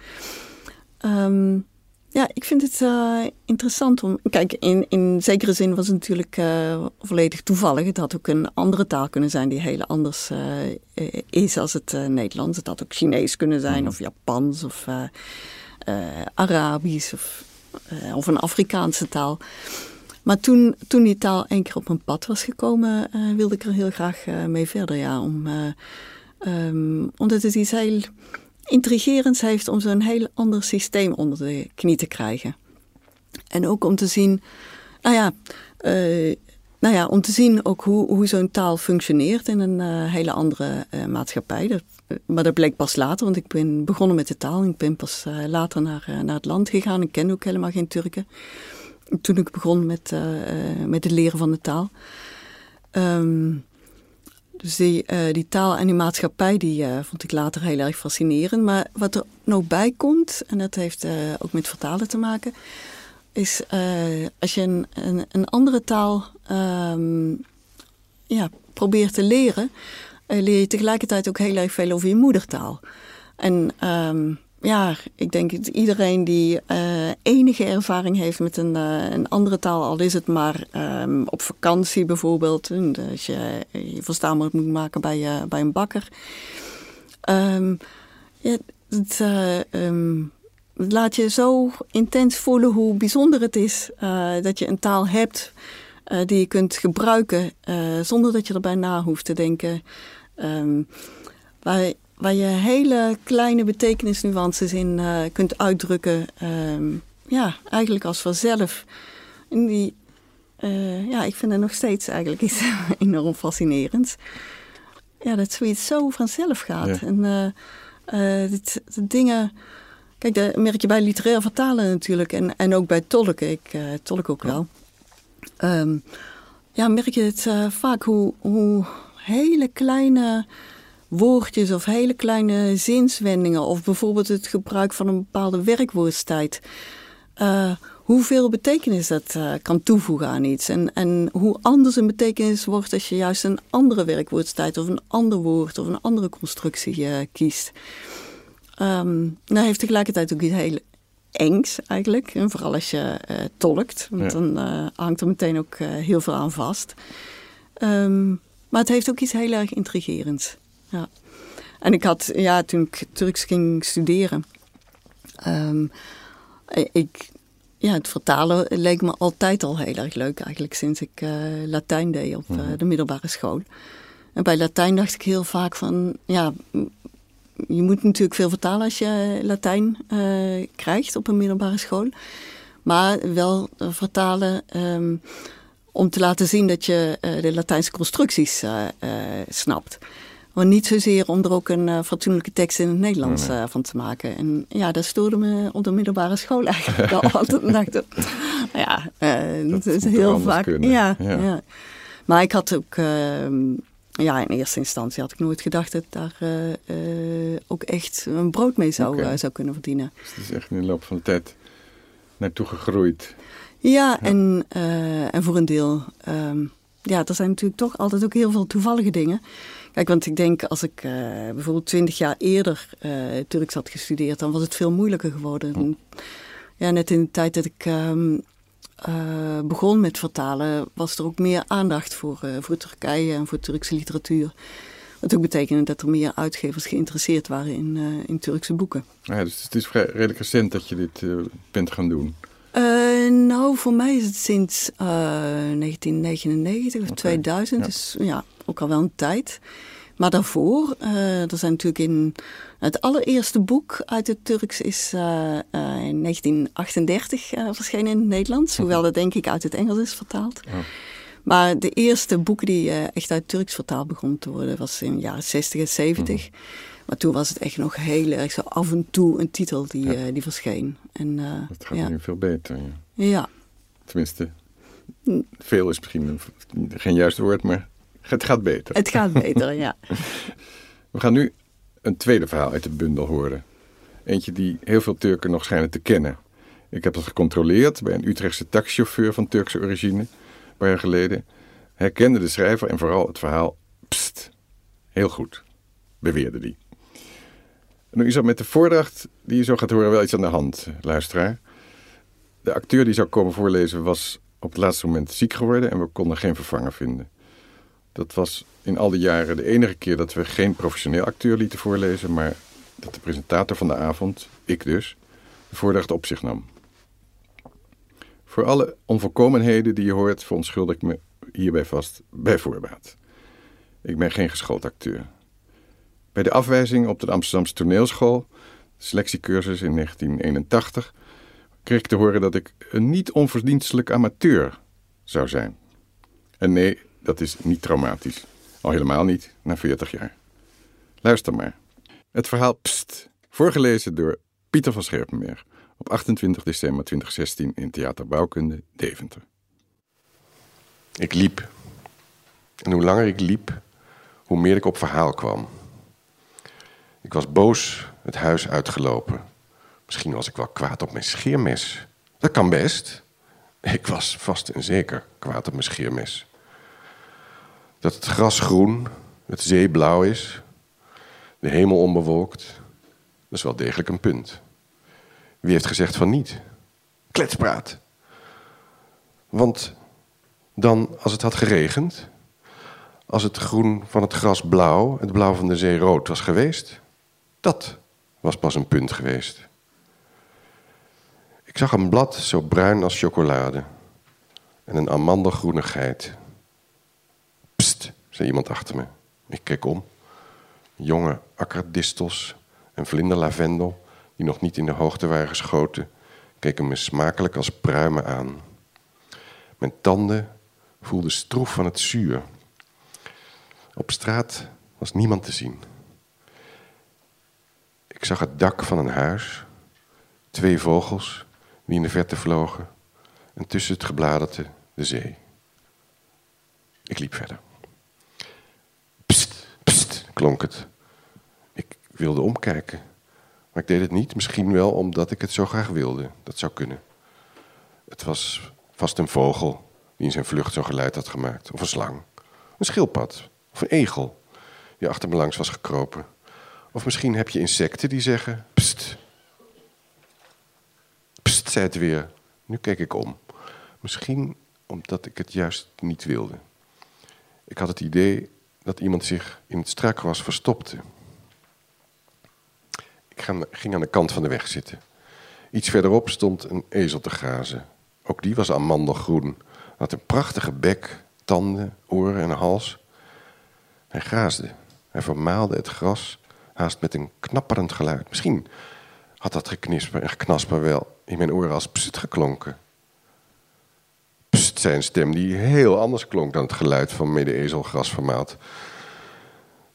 Um, ja, ik vind het interessant om. Kijk, in, in zekere zin was het natuurlijk volledig toevallig. Het had ook een andere taal kunnen zijn die heel anders is als het Nederlands. Het had ook Chinees kunnen zijn, mm. of Japans, of Arabisch of, of een Afrikaanse taal. Maar toen, toen die taal één keer op mijn pad was gekomen, wilde ik er heel graag mee verder. Ja, om, um, omdat het iets heel intrigerends heeft om zo'n heel ander systeem onder de knie te krijgen. En ook om te zien, nou ja, nou ja, om te zien ook hoe, hoe zo'n taal functioneert in een uh, hele andere uh, maatschappij. Maar dat bleek pas later, want ik ben begonnen met de taal. Ik ben pas later naar, naar het land gegaan. Ik kende ook helemaal geen Turken. Toen ik begon met, met het leren van de taal. Um, dus die, die taal en die maatschappij, die vond ik later heel erg fascinerend. Maar wat er nog bij komt, en dat heeft ook met vertalen te maken is als je een, een, een andere taal um, ja, probeert te leren, leer je tegelijkertijd ook heel erg veel over je moedertaal. En um, ja, ik denk dat iedereen die uh, enige ervaring heeft met een, een andere taal, al is het maar um, op vakantie bijvoorbeeld, als je je verstaanbaar moet maken bij, bij een bakker. Um, ja, het, laat je zo intens voelen hoe bijzonder het is dat je een taal hebt die je kunt gebruiken zonder dat je erbij na hoeft te denken. Um, waar, je hele kleine betekenisnuances in kunt uitdrukken. Um, ja, eigenlijk als vanzelf. En die, ja, ik vind het nog steeds eigenlijk iets enorm fascinerends. Ja, dat zoiets zo vanzelf gaat. Ja. En dit, de dingen Kijk, dat merk je bij literair vertalen natuurlijk en, en ook bij tolken. Ik tolk ook wel. Um, ja, merk je het vaak hoe, hoe hele kleine woordjes of hele kleine zinswendingen... of bijvoorbeeld het gebruik van een bepaalde werkwoordstijd... Uh, hoeveel betekenis dat kan toevoegen aan iets. En, en hoe anders een betekenis wordt als je juist een andere werkwoordstijd... of een ander woord of een andere constructie kiest... Um, nou heeft tegelijkertijd ook iets heel engs eigenlijk. En vooral als je tolkt. Want dan hangt er meteen ook heel veel aan vast. Um, maar het heeft ook iets heel erg intrigerends. Ja. En ik had, ja, toen ik Turks ging studeren... Um, ik, ja, het vertalen leek me altijd al heel erg leuk. Eigenlijk sinds ik Latijn deed op mm de middelbare school. En bij Latijn dacht ik heel vaak van... Ja, je moet natuurlijk veel vertalen als je Latijn uh, krijgt op een middelbare school. Maar wel vertalen um, om te laten zien dat je de Latijnse constructies snapt. Maar niet zozeer om er ook een fatsoenlijke tekst in het Nederlands nee. van te maken. En ja, dat stoorde me op de middelbare school eigenlijk al. Dacht ik, nou ja, dat, is heel vaak. Ja, ja, ja. Maar ik had ook ehm, ja, in eerste instantie had ik nooit gedacht dat ik daar ook echt een brood mee zou, okay. zou kunnen verdienen. Dus het is echt in de loop van de tijd naartoe gegroeid. Ja, ja. En, en voor een deel, um, ja, er zijn natuurlijk toch altijd ook heel veel toevallige dingen. Kijk, want ik denk als ik bijvoorbeeld twintig jaar eerder Turks had gestudeerd, dan was het veel moeilijker geworden. Ja, net in de tijd dat ik um, uh, begon met vertalen, was er ook meer aandacht voor, voor Turkije en voor Turkse literatuur. Wat ook betekende dat er meer uitgevers geïnteresseerd waren in, in Turkse boeken. Ja, dus het is vrij, redelijk recent dat je dit bent gaan doen. Uh, nou, voor mij is het sinds 1999 of okay. 2000. Ja. Dus ja, ook al wel een tijd. Maar daarvoor, er zijn natuurlijk in het allereerste boek uit het Turks is in 1938 verschenen in het Nederlands. Hoewel dat denk ik uit het Engels is vertaald. Oh. Maar de eerste boeken die echt uit Turks vertaald begonnen te worden, was in de jaren 60 en 70. Mhm. Maar toen was het echt nog heel erg zo af en toe een titel die, ja. uh, die verscheen. En, uh, dat gaat ja. nu veel beter. Ja. ja. Tenminste, veel is misschien geen juist woord, maar het gaat beter. Het gaat beter, ja. We gaan nu een tweede verhaal uit de bundel horen. Eentje die heel veel Turken nog schijnen te kennen. Ik heb dat gecontroleerd bij een Utrechtse taxichauffeur van Turkse origine paar jaar geleden, herkende de schrijver en vooral het verhaal pst, heel goed, beweerde hij. Nu is er met de voordracht die je zo gaat horen wel iets aan de hand, luisteraar. De acteur die zou komen voorlezen was op het laatste moment ziek geworden en we konden geen vervanger vinden. Dat was in al die jaren de enige keer dat we geen professioneel acteur lieten voorlezen, maar dat de presentator van de avond, ik dus, de voordracht op zich nam. Voor alle onvolkomenheden die je hoort, verontschuldig ik me hierbij vast bij voorbaat. Ik ben geen geschoold acteur. Bij de afwijzing op de Amsterdamse toneelschool, selectiecursus in 1981, kreeg ik te horen dat ik een niet onverdienstelijk amateur zou zijn. En nee, dat is niet traumatisch. Al helemaal niet na 40 jaar. Luister maar. Het verhaal Pst, voorgelezen door Pieter van Scherpenberg op 28 december 2016 in Theater Bouwkunde, Deventer. Ik liep. En hoe langer ik liep, hoe meer ik op verhaal kwam. Ik was boos het huis uitgelopen. Misschien was ik wel kwaad op mijn scheermes. Dat kan best. Ik was vast en zeker kwaad op mijn scheermes. Dat het gras groen, het zee blauw is, de hemel onbewolkt, dat is wel degelijk een punt. Wie heeft gezegd van niet? Kletspraat. Want dan, als het had geregend, als het groen van het gras blauw, het blauw van de zee rood was geweest, dat was pas een punt geweest. Ik zag een blad zo bruin als chocolade en een amandelgroene zei iemand achter me. Ik keek om. Jonge akkerdistels en vlinderlavendel die nog niet in de hoogte waren geschoten, keken me smakelijk als pruimen aan. Mijn tanden voelden stroef van het zuur. Op straat was niemand te zien. Ik zag het dak van een huis, twee vogels die in de verte vlogen en tussen het gebladerte de zee. Ik liep verder. Klonk het. Ik wilde omkijken. Maar ik deed het niet, misschien wel omdat ik het zo graag wilde. Dat zou kunnen. Het was vast een vogel die in zijn vlucht zo'n geluid had gemaakt. Of een slang. Een schildpad. Of een egel die achter me langs was gekropen. Of misschien heb je insecten die zeggen... Pst. Pst, zei het weer. Nu keek ik om. Misschien omdat ik het juist niet wilde. Ik had het idee dat iemand zich in het strakgras verstopte. Ik ging aan de kant van de weg zitten. Iets verderop stond een ezel te grazen. Ook die was amandelgroen. Had een prachtige bek, tanden, oren en hals. Hij graasde. Hij vermaalde het gras, haast met een knapperend geluid. Misschien had dat geknisper en geknasper wel in mijn oren als pst geklonken. Zijn stem die heel anders klonk dan het geluid van mede-ezel gras vermaald.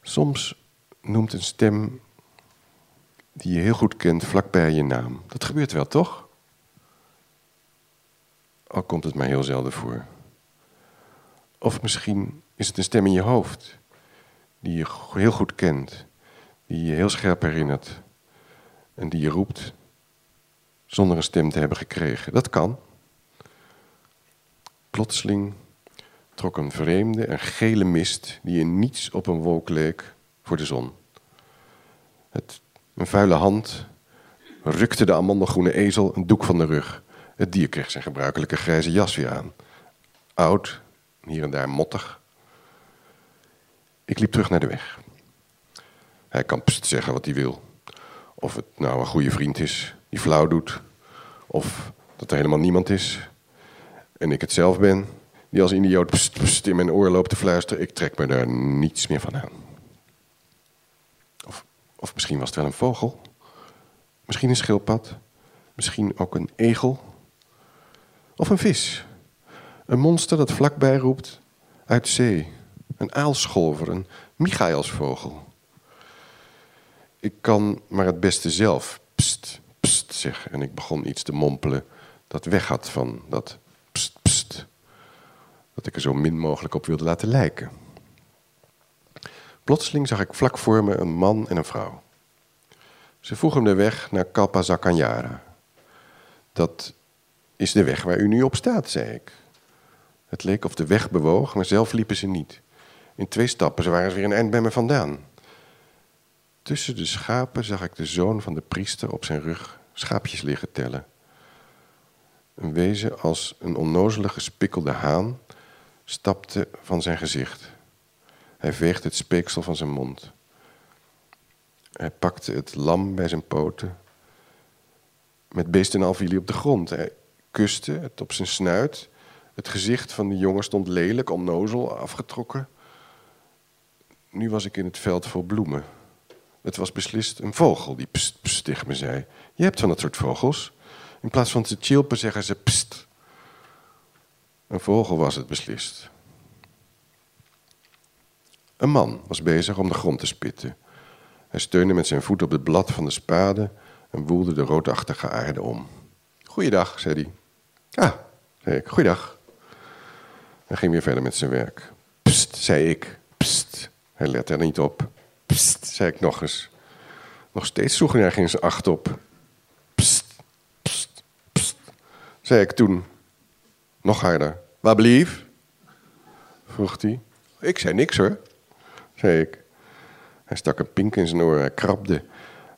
Soms noemt een stem die je heel goed kent vlakbij je naam. Dat gebeurt wel, toch? Al komt het mij heel zelden voor. Of misschien is het een stem in je hoofd, die je heel goed kent, die je heel scherp herinnert en die je roept zonder een stem te hebben gekregen. Dat kan. Plotseling trok een vreemde en gele mist die in niets op een wolk leek voor de zon. Het een vuile hand rukte de amandelgroene ezel een doek van de rug. Het dier kreeg zijn gebruikelijke grijze jas weer aan. Oud, hier en daar mottig. Ik liep terug naar de weg. Hij kan pst zeggen wat hij wil. Of het nou een goede vriend is die flauw doet. Of dat er helemaal niemand is. En ik het zelf ben die als idioot in mijn oor loopt te fluisteren. Ik trek me daar niets meer van aan. Of, of misschien was het wel een vogel. Misschien een schildpad. Misschien ook een egel. Of een vis. Een monster dat vlakbij roept uit zee. Een aalscholver, een Michaelsvogel. Ik kan maar het beste zelf pst, pst zeggen. En ik begon iets te mompelen dat weg had van dat Dat ik er zo min mogelijk op wilde laten lijken. Plotseling zag ik vlak voor me een man en een vrouw. Ze vroegen de weg naar Kalpazakanyara. Dat is de weg waar u nu op staat, zei ik. Het leek of de weg bewoog, maar zelf liepen ze niet. In twee stappen ze waren ze weer een eind bij me vandaan. Tussen de schapen zag ik de zoon van de priester op zijn rug schaapjes liggen tellen. Een wezen als een onnozele gespikkelde haan stapte van zijn gezicht. Hij veegde het speeksel van zijn mond. Hij pakte het lam bij zijn poten. Met beest en al op de grond. Hij kuste het op zijn snuit. Het gezicht van de jongen stond lelijk, onnozel, afgetrokken. Nu was ik in het veld vol bloemen. Het was beslist een vogel die pst tegen me zei. Je hebt van dat soort vogels. In plaats van te chilpen zeggen ze pst. Een vogel was het beslist. Een man was bezig om de grond te spitten. Hij steunde met zijn voet op het blad van de spade en woelde de roodachtige aarde om. Goeiedag, zei hij. Ah, zei ik, goeiedag. Hij ging weer verder met zijn werk. Pst, zei ik. Pst. Hij lette er niet op. Pst, zei ik nog eens. Nog steeds sloeg hij er zijn acht op. Pst, zei ik toen. Nog harder. Waar blief? vroeg hij. Ik zei niks hoor, zei ik. Hij stak een pink in zijn oor, hij krabde.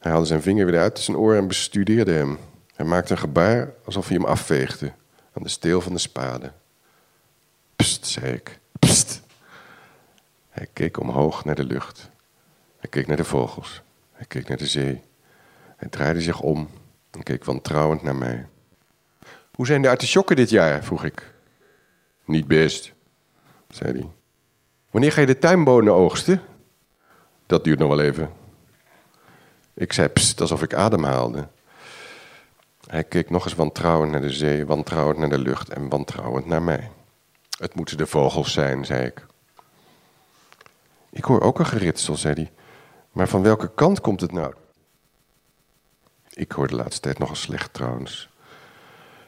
Hij haalde zijn vinger weer uit zijn oor en bestudeerde hem. Hij maakte een gebaar alsof hij hem afveegde aan de steel van de spade. Pst, zei ik. Pst. Hij keek omhoog naar de lucht. Hij keek naar de vogels. Hij keek naar de zee. Hij draaide zich om en keek wantrouwend naar mij. Hoe zijn de artisjokken dit jaar? vroeg ik. Niet best, zei hij. Wanneer ga je de tuinbonen oogsten? Dat duurt nog wel even. Ik zei pst, alsof ik ademhaalde. Hij keek nog eens wantrouwend naar de zee, wantrouwend naar de lucht en wantrouwend naar mij. Het moeten de vogels zijn, zei ik. Ik hoor ook een geritsel, zei hij. Maar van welke kant komt het nou? Ik hoor de laatste tijd nogal slecht trouwens.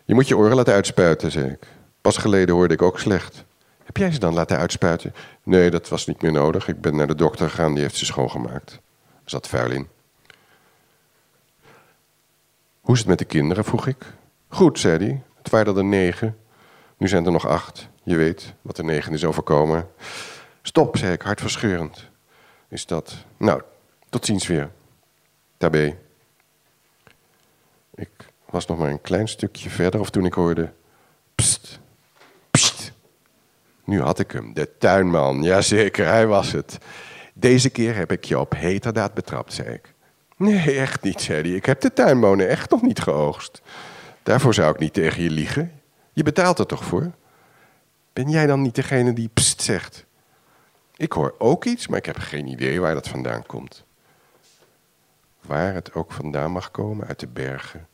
Je moet je oren laten uitspuiten, zei ik. Pas geleden hoorde ik ook slecht. Heb jij ze dan laten uitspuiten? Nee, dat was niet meer nodig. Ik ben naar de dokter gegaan, die heeft ze schoongemaakt. Er zat vuil in. Hoe is het met de kinderen, vroeg ik. Goed, zei hij. Het waren er negen. Nu zijn er nog acht. Je weet wat er negen is overkomen. Stop, zei ik, hartverscheurend. Is dat... Nou, tot ziens weer. Tabé. Ik was nog maar een klein stukje verder of toen ik hoorde... Pst, pst. Nu had ik hem, de tuinman. Jazeker, hij was het. Deze keer heb ik je op heterdaad betrapt, zei ik. Nee, echt niet, zei hij. Ik heb de tuinbonen echt nog niet geoogst. Daarvoor zou ik niet tegen je liegen. Je betaalt er toch voor? Ben jij dan niet degene die pst zegt? Ik hoor ook iets, maar ik heb geen idee waar dat vandaan komt. Waar het ook vandaan mag komen, uit de bergen,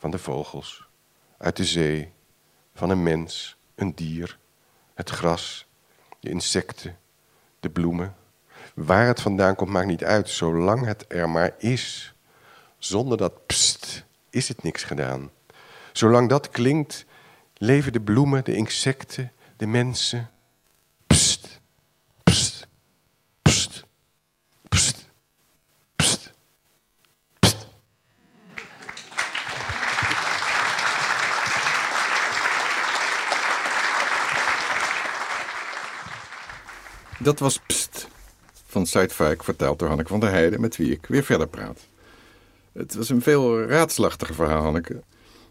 van de vogels, uit de zee, van een mens, een dier, het gras, de insecten, de bloemen. Waar het vandaan komt, maakt niet uit, zolang het er maar is. Zonder dat pst is het niks gedaan. Zolang dat klinkt, leven de bloemen, de insecten, de mensen. Pst, pst, pst, pst, pst, pst. Dat was Pst van Zuidwijk, verteld door Hanneke van der Heijden, met wie ik weer verder praat. Het was een veel raadselachtiger verhaal, Hanneke.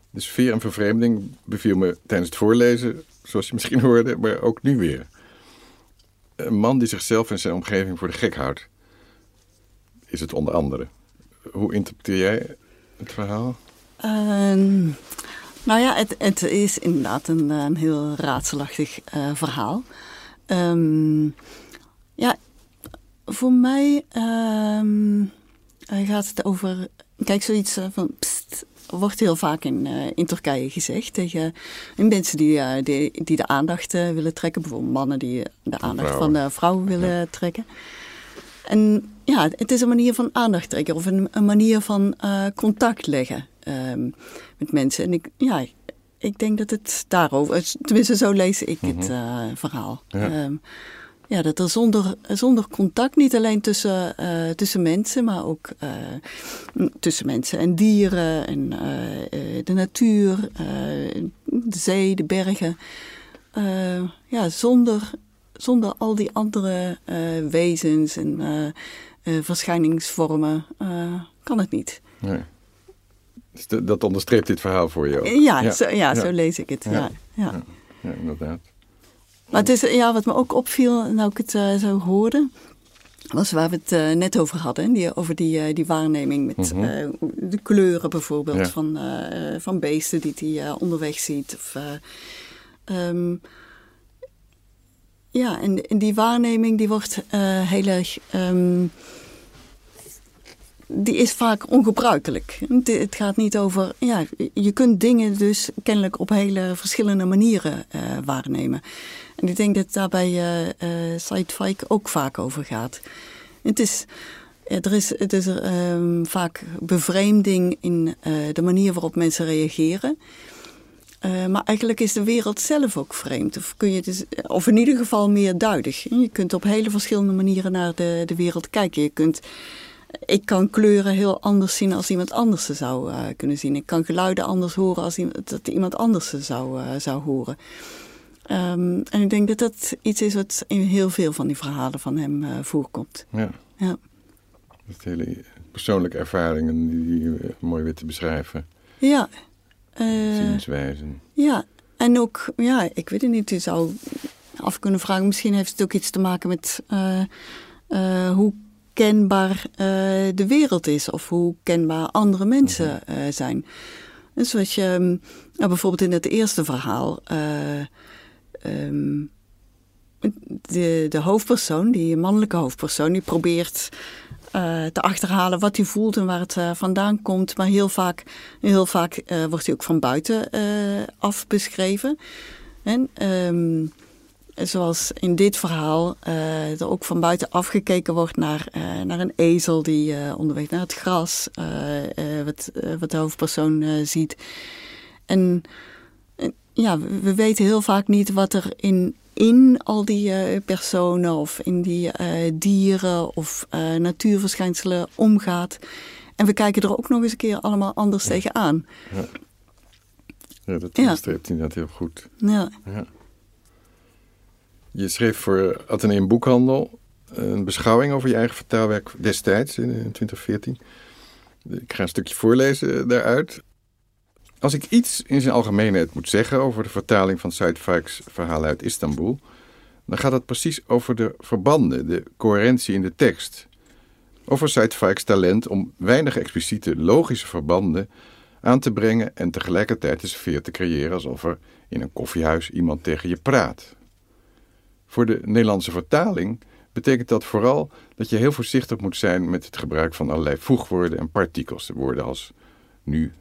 De sfeer en vervreemding beviel me tijdens het voorlezen, zoals je misschien hoorde, maar ook nu weer. Een man die zichzelf en zijn omgeving voor de gek houdt. is het onder andere. Hoe interpreteer jij het verhaal? Ehm, nou ja, het, het is inderdaad een, heel raadselachtig uh, verhaal. Ehm, ja, voor mij ehm, gaat het over. Kijk, zoiets van. Pst, wordt heel vaak in, uh, in Turkije gezegd tegen mensen die, uh, die, die, de aandacht uh, willen trekken. Bijvoorbeeld mannen die de aandacht van de vrouwen willen ja. trekken. En ja, het is een manier van aandacht trekken of een, een manier van contact leggen um, met mensen. En ik, ja, ik denk dat het daarover, tenminste zo lees ik het mm-hmm. verhaal. Ja. Um, ja, dat er zonder, zonder contact, niet alleen tussen, uh, tussen mensen, maar ook uh, tussen mensen en dieren en uh, de natuur, de zee, de bergen. ja, zonder, zonder al die andere wezens en verschijningsvormen kan het niet. Nee. Dus dat onderstreept dit verhaal voor je ook? Ja, ja. Zo, ja, ja. zo lees ik het. Ja, ja. ja inderdaad. Maar het is, ja, wat me ook opviel, nou ik het uh, zo hoorde, was waar we het uh, net over hadden. Die, over die, uh, die waarneming met mm -hmm. de kleuren bijvoorbeeld ja. van, van beesten die hij onderweg ziet. Of, um, ja, en, en, die waarneming die wordt heel erg... Um, die is vaak ongebruikelijk. Het gaat niet over. Ja, je kunt dingen dus kennelijk op hele verschillende manieren uh, waarnemen. En ik denk dat daarbij uh, uh ook vaak over gaat. Het is, er is, het is um, vaak bevreemding in de manier waarop mensen reageren. Maar eigenlijk is de wereld zelf ook vreemd. Of, kun je dus, of in ieder geval meer duidelijk. Je kunt op hele verschillende manieren naar de, de wereld kijken. Je kunt, ik kan kleuren heel anders zien als iemand anders ze zou uh, kunnen zien. Ik kan geluiden anders horen als iemand, dat iemand anders ze zou, uh, zou horen. Um, en ik denk dat dat iets is wat in heel veel van die verhalen van hem uh, voorkomt. Ja. ja. Dat hele persoonlijke ervaringen die, die uh, mooi weer te beschrijven. Ja. Zienswijzen. Ja. En ook, ja, ik weet het niet, je zou af kunnen vragen, misschien heeft het ook iets te maken met hoe kenbaar de wereld is of hoe kenbaar andere mensen mhm. zijn. En zoals je nou, bijvoorbeeld in het eerste verhaal um, de, de hoofdpersoon, die mannelijke hoofdpersoon, die probeert uh, te achterhalen wat hij voelt en waar het uh, vandaan komt. Maar heel vaak, heel vaak uh, wordt hij ook van buiten af beschreven. En um, zoals in dit verhaal er ook van buiten afgekeken wordt naar, naar een ezel die onderweg naar het gras, wat, wat de hoofdpersoon ziet. En ja, we weten heel vaak niet wat er in, in al die uh, personen of in die uh, dieren of uh, natuurverschijnselen omgaat. En we kijken er ook nog eens een keer allemaal anders ja. tegenaan. Ja. ja, dat ja. inderdaad heel goed. Ja. ja. Je schreef voor Atheneum Boekhandel een beschouwing over je eigen vertaalwerk destijds in 2014. Ik ga een stukje voorlezen daaruit. Als ik iets in zijn algemeenheid moet zeggen over de vertaling van Said Faik's verhaal uit Istanbul, dan gaat het precies over de verbanden, de coherentie in de tekst. Over Said Faik's talent om weinig expliciete logische verbanden aan te brengen en tegelijkertijd de sfeer te creëren alsof er in een koffiehuis iemand tegen je praat. Voor de Nederlandse vertaling betekent dat vooral dat je heel voorzichtig moet zijn met het gebruik van allerlei voegwoorden en partikels. Woorden als nu,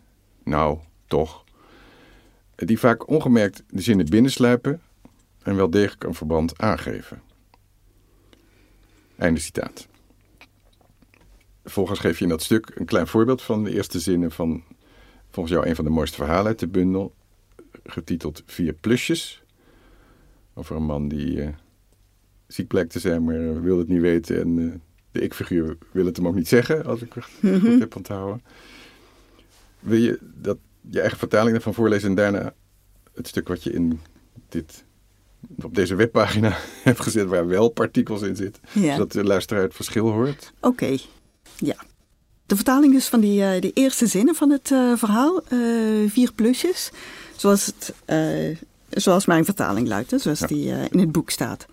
nou, toch, die vaak ongemerkt de zinnen binnensluipen en wel degelijk een verband aangeven. Einde citaat. Volgens geef je in dat stuk een klein voorbeeld van de eerste zinnen van volgens jou een van de mooiste verhalen uit de bundel, getiteld Vier Plusjes. Over een man die uh, ziek blijkt te zijn, maar wil het niet weten. En uh, de ik-figuur wil het hem ook niet zeggen, als ik het mm -hmm. heb onthouden. Wil je dat je eigen vertaling ervan voorlezen en daarna het stuk wat je in dit, op deze webpagina hebt gezet, waar wel partikels in zitten, ja. zodat de luisteraar het verschil hoort. Oké, okay. ja. De vertaling dus van die, uh, die eerste zinnen van het uh, verhaal, uh, vier plusjes, zoals, het, zoals mijn vertaling luidt, zoals ja. die in het boek staat.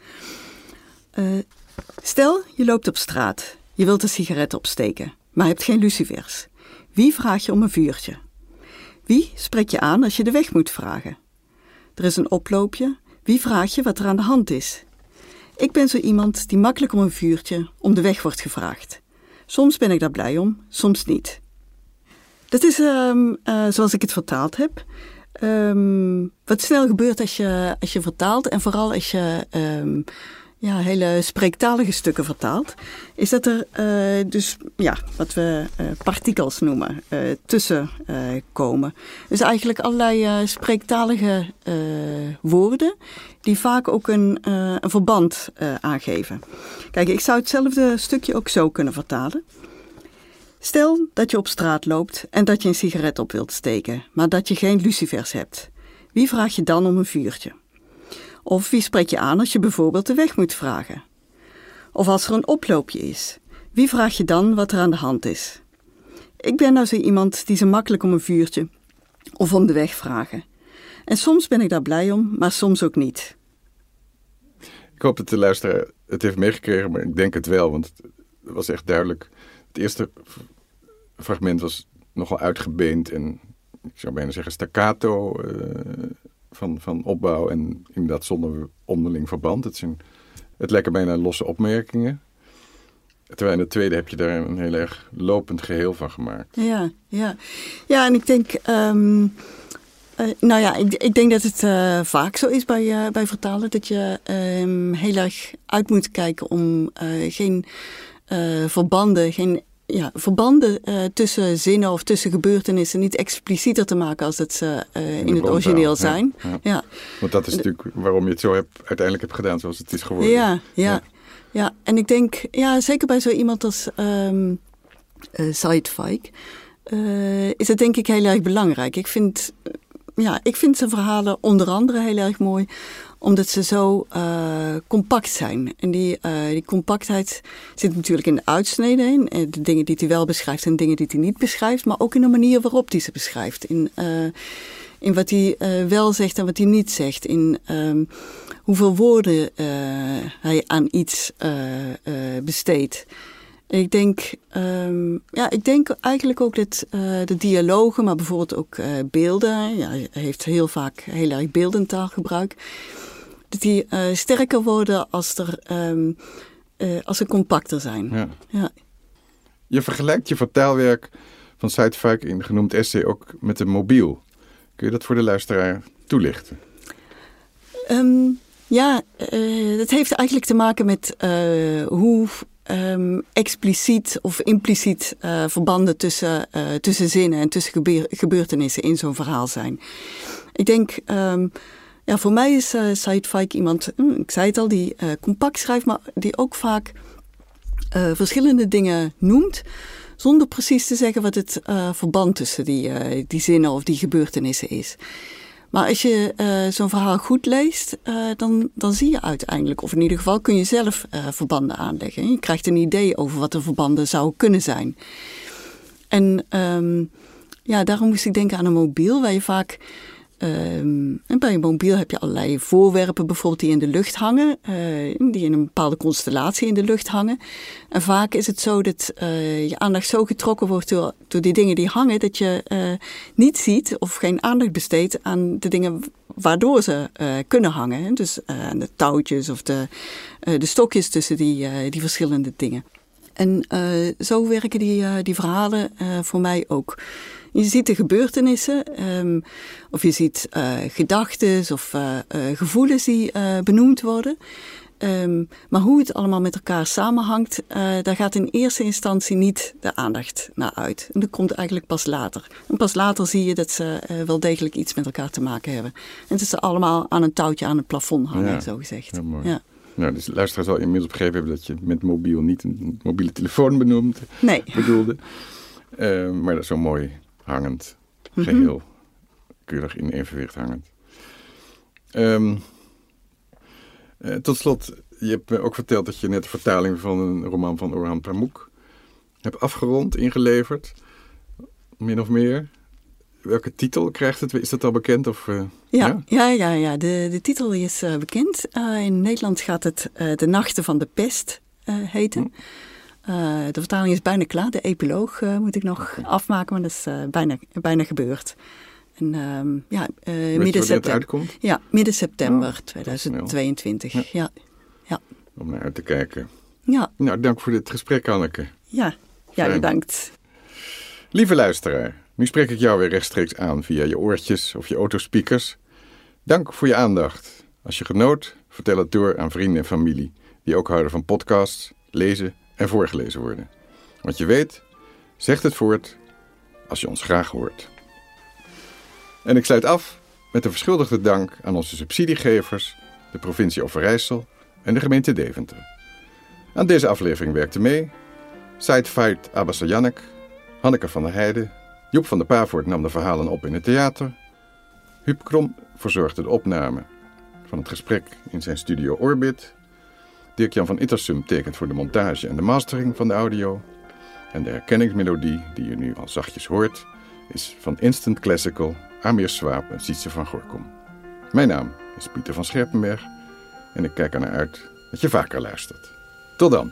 stel, je loopt op straat Je wilt een sigaret opsteken, maar hebt geen lucifers. Wie vraag je om een vuurtje? Wie spreek je aan als je de weg moet vragen? Er is een oploopje. Wie vraag je wat er aan de hand is? Ik ben zo iemand die makkelijk om een vuurtje om de weg wordt gevraagd. Soms ben ik daar blij om, soms niet. Dat is um, uh, zoals ik het vertaald heb. Um, wat snel gebeurt als je, als je vertaalt en vooral als je um, ja, hele spreektalige stukken vertaalt, is dat er uh, dus ja, wat we uh, partikels noemen uh, tussen komen. Dus eigenlijk allerlei spreektalige woorden die vaak ook een, een verband aangeven. Kijk, ik zou hetzelfde stukje ook zo kunnen vertalen. Stel dat je op straat loopt en dat je een sigaret op wilt steken, maar dat je geen lucifers hebt. Wie vraag je dan om een vuurtje? Of wie spreek je aan als je bijvoorbeeld de weg moet vragen? Of als er een oploopje is, wie vraag je dan wat er aan de hand is? Ik ben nou zo iemand die ze makkelijk om een vuurtje of om de weg vragen. En soms ben ik daar blij om, maar soms ook niet. Ik hoop dat de luisteraar het heeft meegekregen, maar ik denk het wel, want het was echt duidelijk. Het eerste fragment was nogal uitgebeend en ik zou bijna zeggen staccato. Uh, van, van opbouw en inderdaad zonder onderling verband. Het, zijn, het lijken bijna losse opmerkingen. Terwijl in de tweede heb je daar een heel erg lopend geheel van gemaakt. Ja, ja. ja en ik denk. Um, uh, nou ja, ik, ik, denk dat het uh, vaak zo is bij, bij vertalen. Dat je um, heel erg uit moet kijken om geen verbanden, geen ja, verbanden uh, tussen zinnen of tussen gebeurtenissen niet explicieter te maken als dat ze uh, in, in het origineel zijn. Ja, ja. Want dat is natuurlijk waarom je het zo hebt, uiteindelijk hebt gedaan zoals het is geworden. Ja, ja, ja. en ik denk, ja, zeker bij zo iemand als um, uh, Said Faik, is het denk ik heel erg belangrijk. Ik vind, ja, ik vind zijn verhalen onder andere heel erg mooi omdat ze zo uh, compact zijn. En die, uh, die compactheid zit natuurlijk in de uitsneden in. Eh, de dingen die hij wel beschrijft en dingen die hij niet beschrijft. Maar ook in de manier waarop hij ze beschrijft. In, in wat hij wel zegt en wat hij niet zegt. In um, hoeveel woorden hij aan iets besteedt. Ik denk, um, ja, ik denk eigenlijk ook dat uh, de dialogen, maar bijvoorbeeld ook uh, beelden. Ja, hij heeft heel vaak heel erg beeldentaalgebruik dat die uh, sterker worden als, er, um, uh, als ze compacter zijn. Ja. ja. Je vergelijkt je vertaalwerk van Zuidvaak in genoemd essay ook met een mobiel. Kun je dat voor de luisteraar toelichten? Um, ja, uh, dat heeft eigenlijk te maken met hoe um, expliciet of impliciet verbanden tussen, tussen zinnen en tussen gebeurtenissen in zo'n verhaal zijn. Ik denk ja, voor mij is uh, Said iemand, hm, ik zei het al, die compact schrijft, maar die ook vaak verschillende dingen noemt. Zonder precies te zeggen wat het verband tussen die, die zinnen of die gebeurtenissen is. Maar als je zo'n verhaal goed leest, dan, dan zie je uiteindelijk, of in ieder geval kun je zelf verbanden aanleggen. Je krijgt een idee over wat de verbanden zouden kunnen zijn. En um, ja, daarom moest ik denken aan een mobiel, waar je vaak Um, en bij een mobiel heb je allerlei voorwerpen bijvoorbeeld die in de lucht hangen, uh, die in een bepaalde constellatie in de lucht hangen. En vaak is het zo dat uh, je aandacht zo getrokken wordt door, door die dingen die hangen, dat je uh, niet ziet of geen aandacht besteedt aan de dingen waardoor ze kunnen hangen. Dus aan de touwtjes of de, de stokjes tussen die, die verschillende dingen. En zo werken die, die verhalen voor mij ook. Je ziet de gebeurtenissen, um, of je ziet uh, gedachten of uh, uh, gevoelens die benoemd worden. Um, maar hoe het allemaal met elkaar samenhangt, daar gaat in eerste instantie niet de aandacht naar uit. En dat komt eigenlijk pas later. En pas later zie je dat ze wel degelijk iets met elkaar te maken hebben. En dat ze allemaal aan een touwtje aan het plafond hangen, ja, zo gezegd. mooi. Ja. Nou, dus luisteraar zal inmiddels begrepen hebben dat je met mobiel niet een mobiele telefoon benoemd nee. bedoelde. Uh, maar dat is zo mooi hangend geheel. Mm -hmm. Keurig in evenwicht hangend. Um, uh, tot slot, je hebt me ook verteld dat je net de vertaling van een roman van Orhan Pamuk hebt afgerond, ingeleverd. Min of meer. Welke titel krijgt het? Is dat al bekend? Of, uh, ja, ja, ja, ja, ja. De, de titel is uh, bekend. in Nederland gaat het De Nachten van de Pest heten. Hm. De vertaling is bijna klaar. De epiloog moet ik nog afmaken, maar dat is bijna, bijna gebeurd. En ehm, ja, midden september. Ja, midden september 2022. Ja. ja. Ja. Om naar uit te kijken. Ja. Nou, dank voor dit gesprek, Anneke. Ja, ja bedankt. Lieve luisteraar, nu spreek ik jou weer rechtstreeks aan via je oortjes of je autospeakers. Dank voor je aandacht. Als je genoot, vertel het door aan vrienden en familie die ook houden van podcasts, lezen en voorgelezen worden. Want je weet, zegt het voort als je ons graag hoort. En ik sluit af met een verschuldigde dank aan onze subsidiegevers, de provincie Overijssel en de gemeente Deventer. Aan deze aflevering werkte mee Said Fait Abbasayanek, Hanneke van der Heijden, Joep van der Pavoort nam de verhalen op in het theater, Huub Krom verzorgde de opname van het gesprek in zijn studio Orbit, Dirk-Jan van Ittersum tekent voor de montage en de mastering van de audio en de herkenningsmelodie die je nu al zachtjes hoort is van Instant Classical, Amir Swaap en Sietse van Gorkom. Mijn naam is Pieter van Scherpenberg en ik kijk ernaar uit dat je vaker luistert. Tot dan.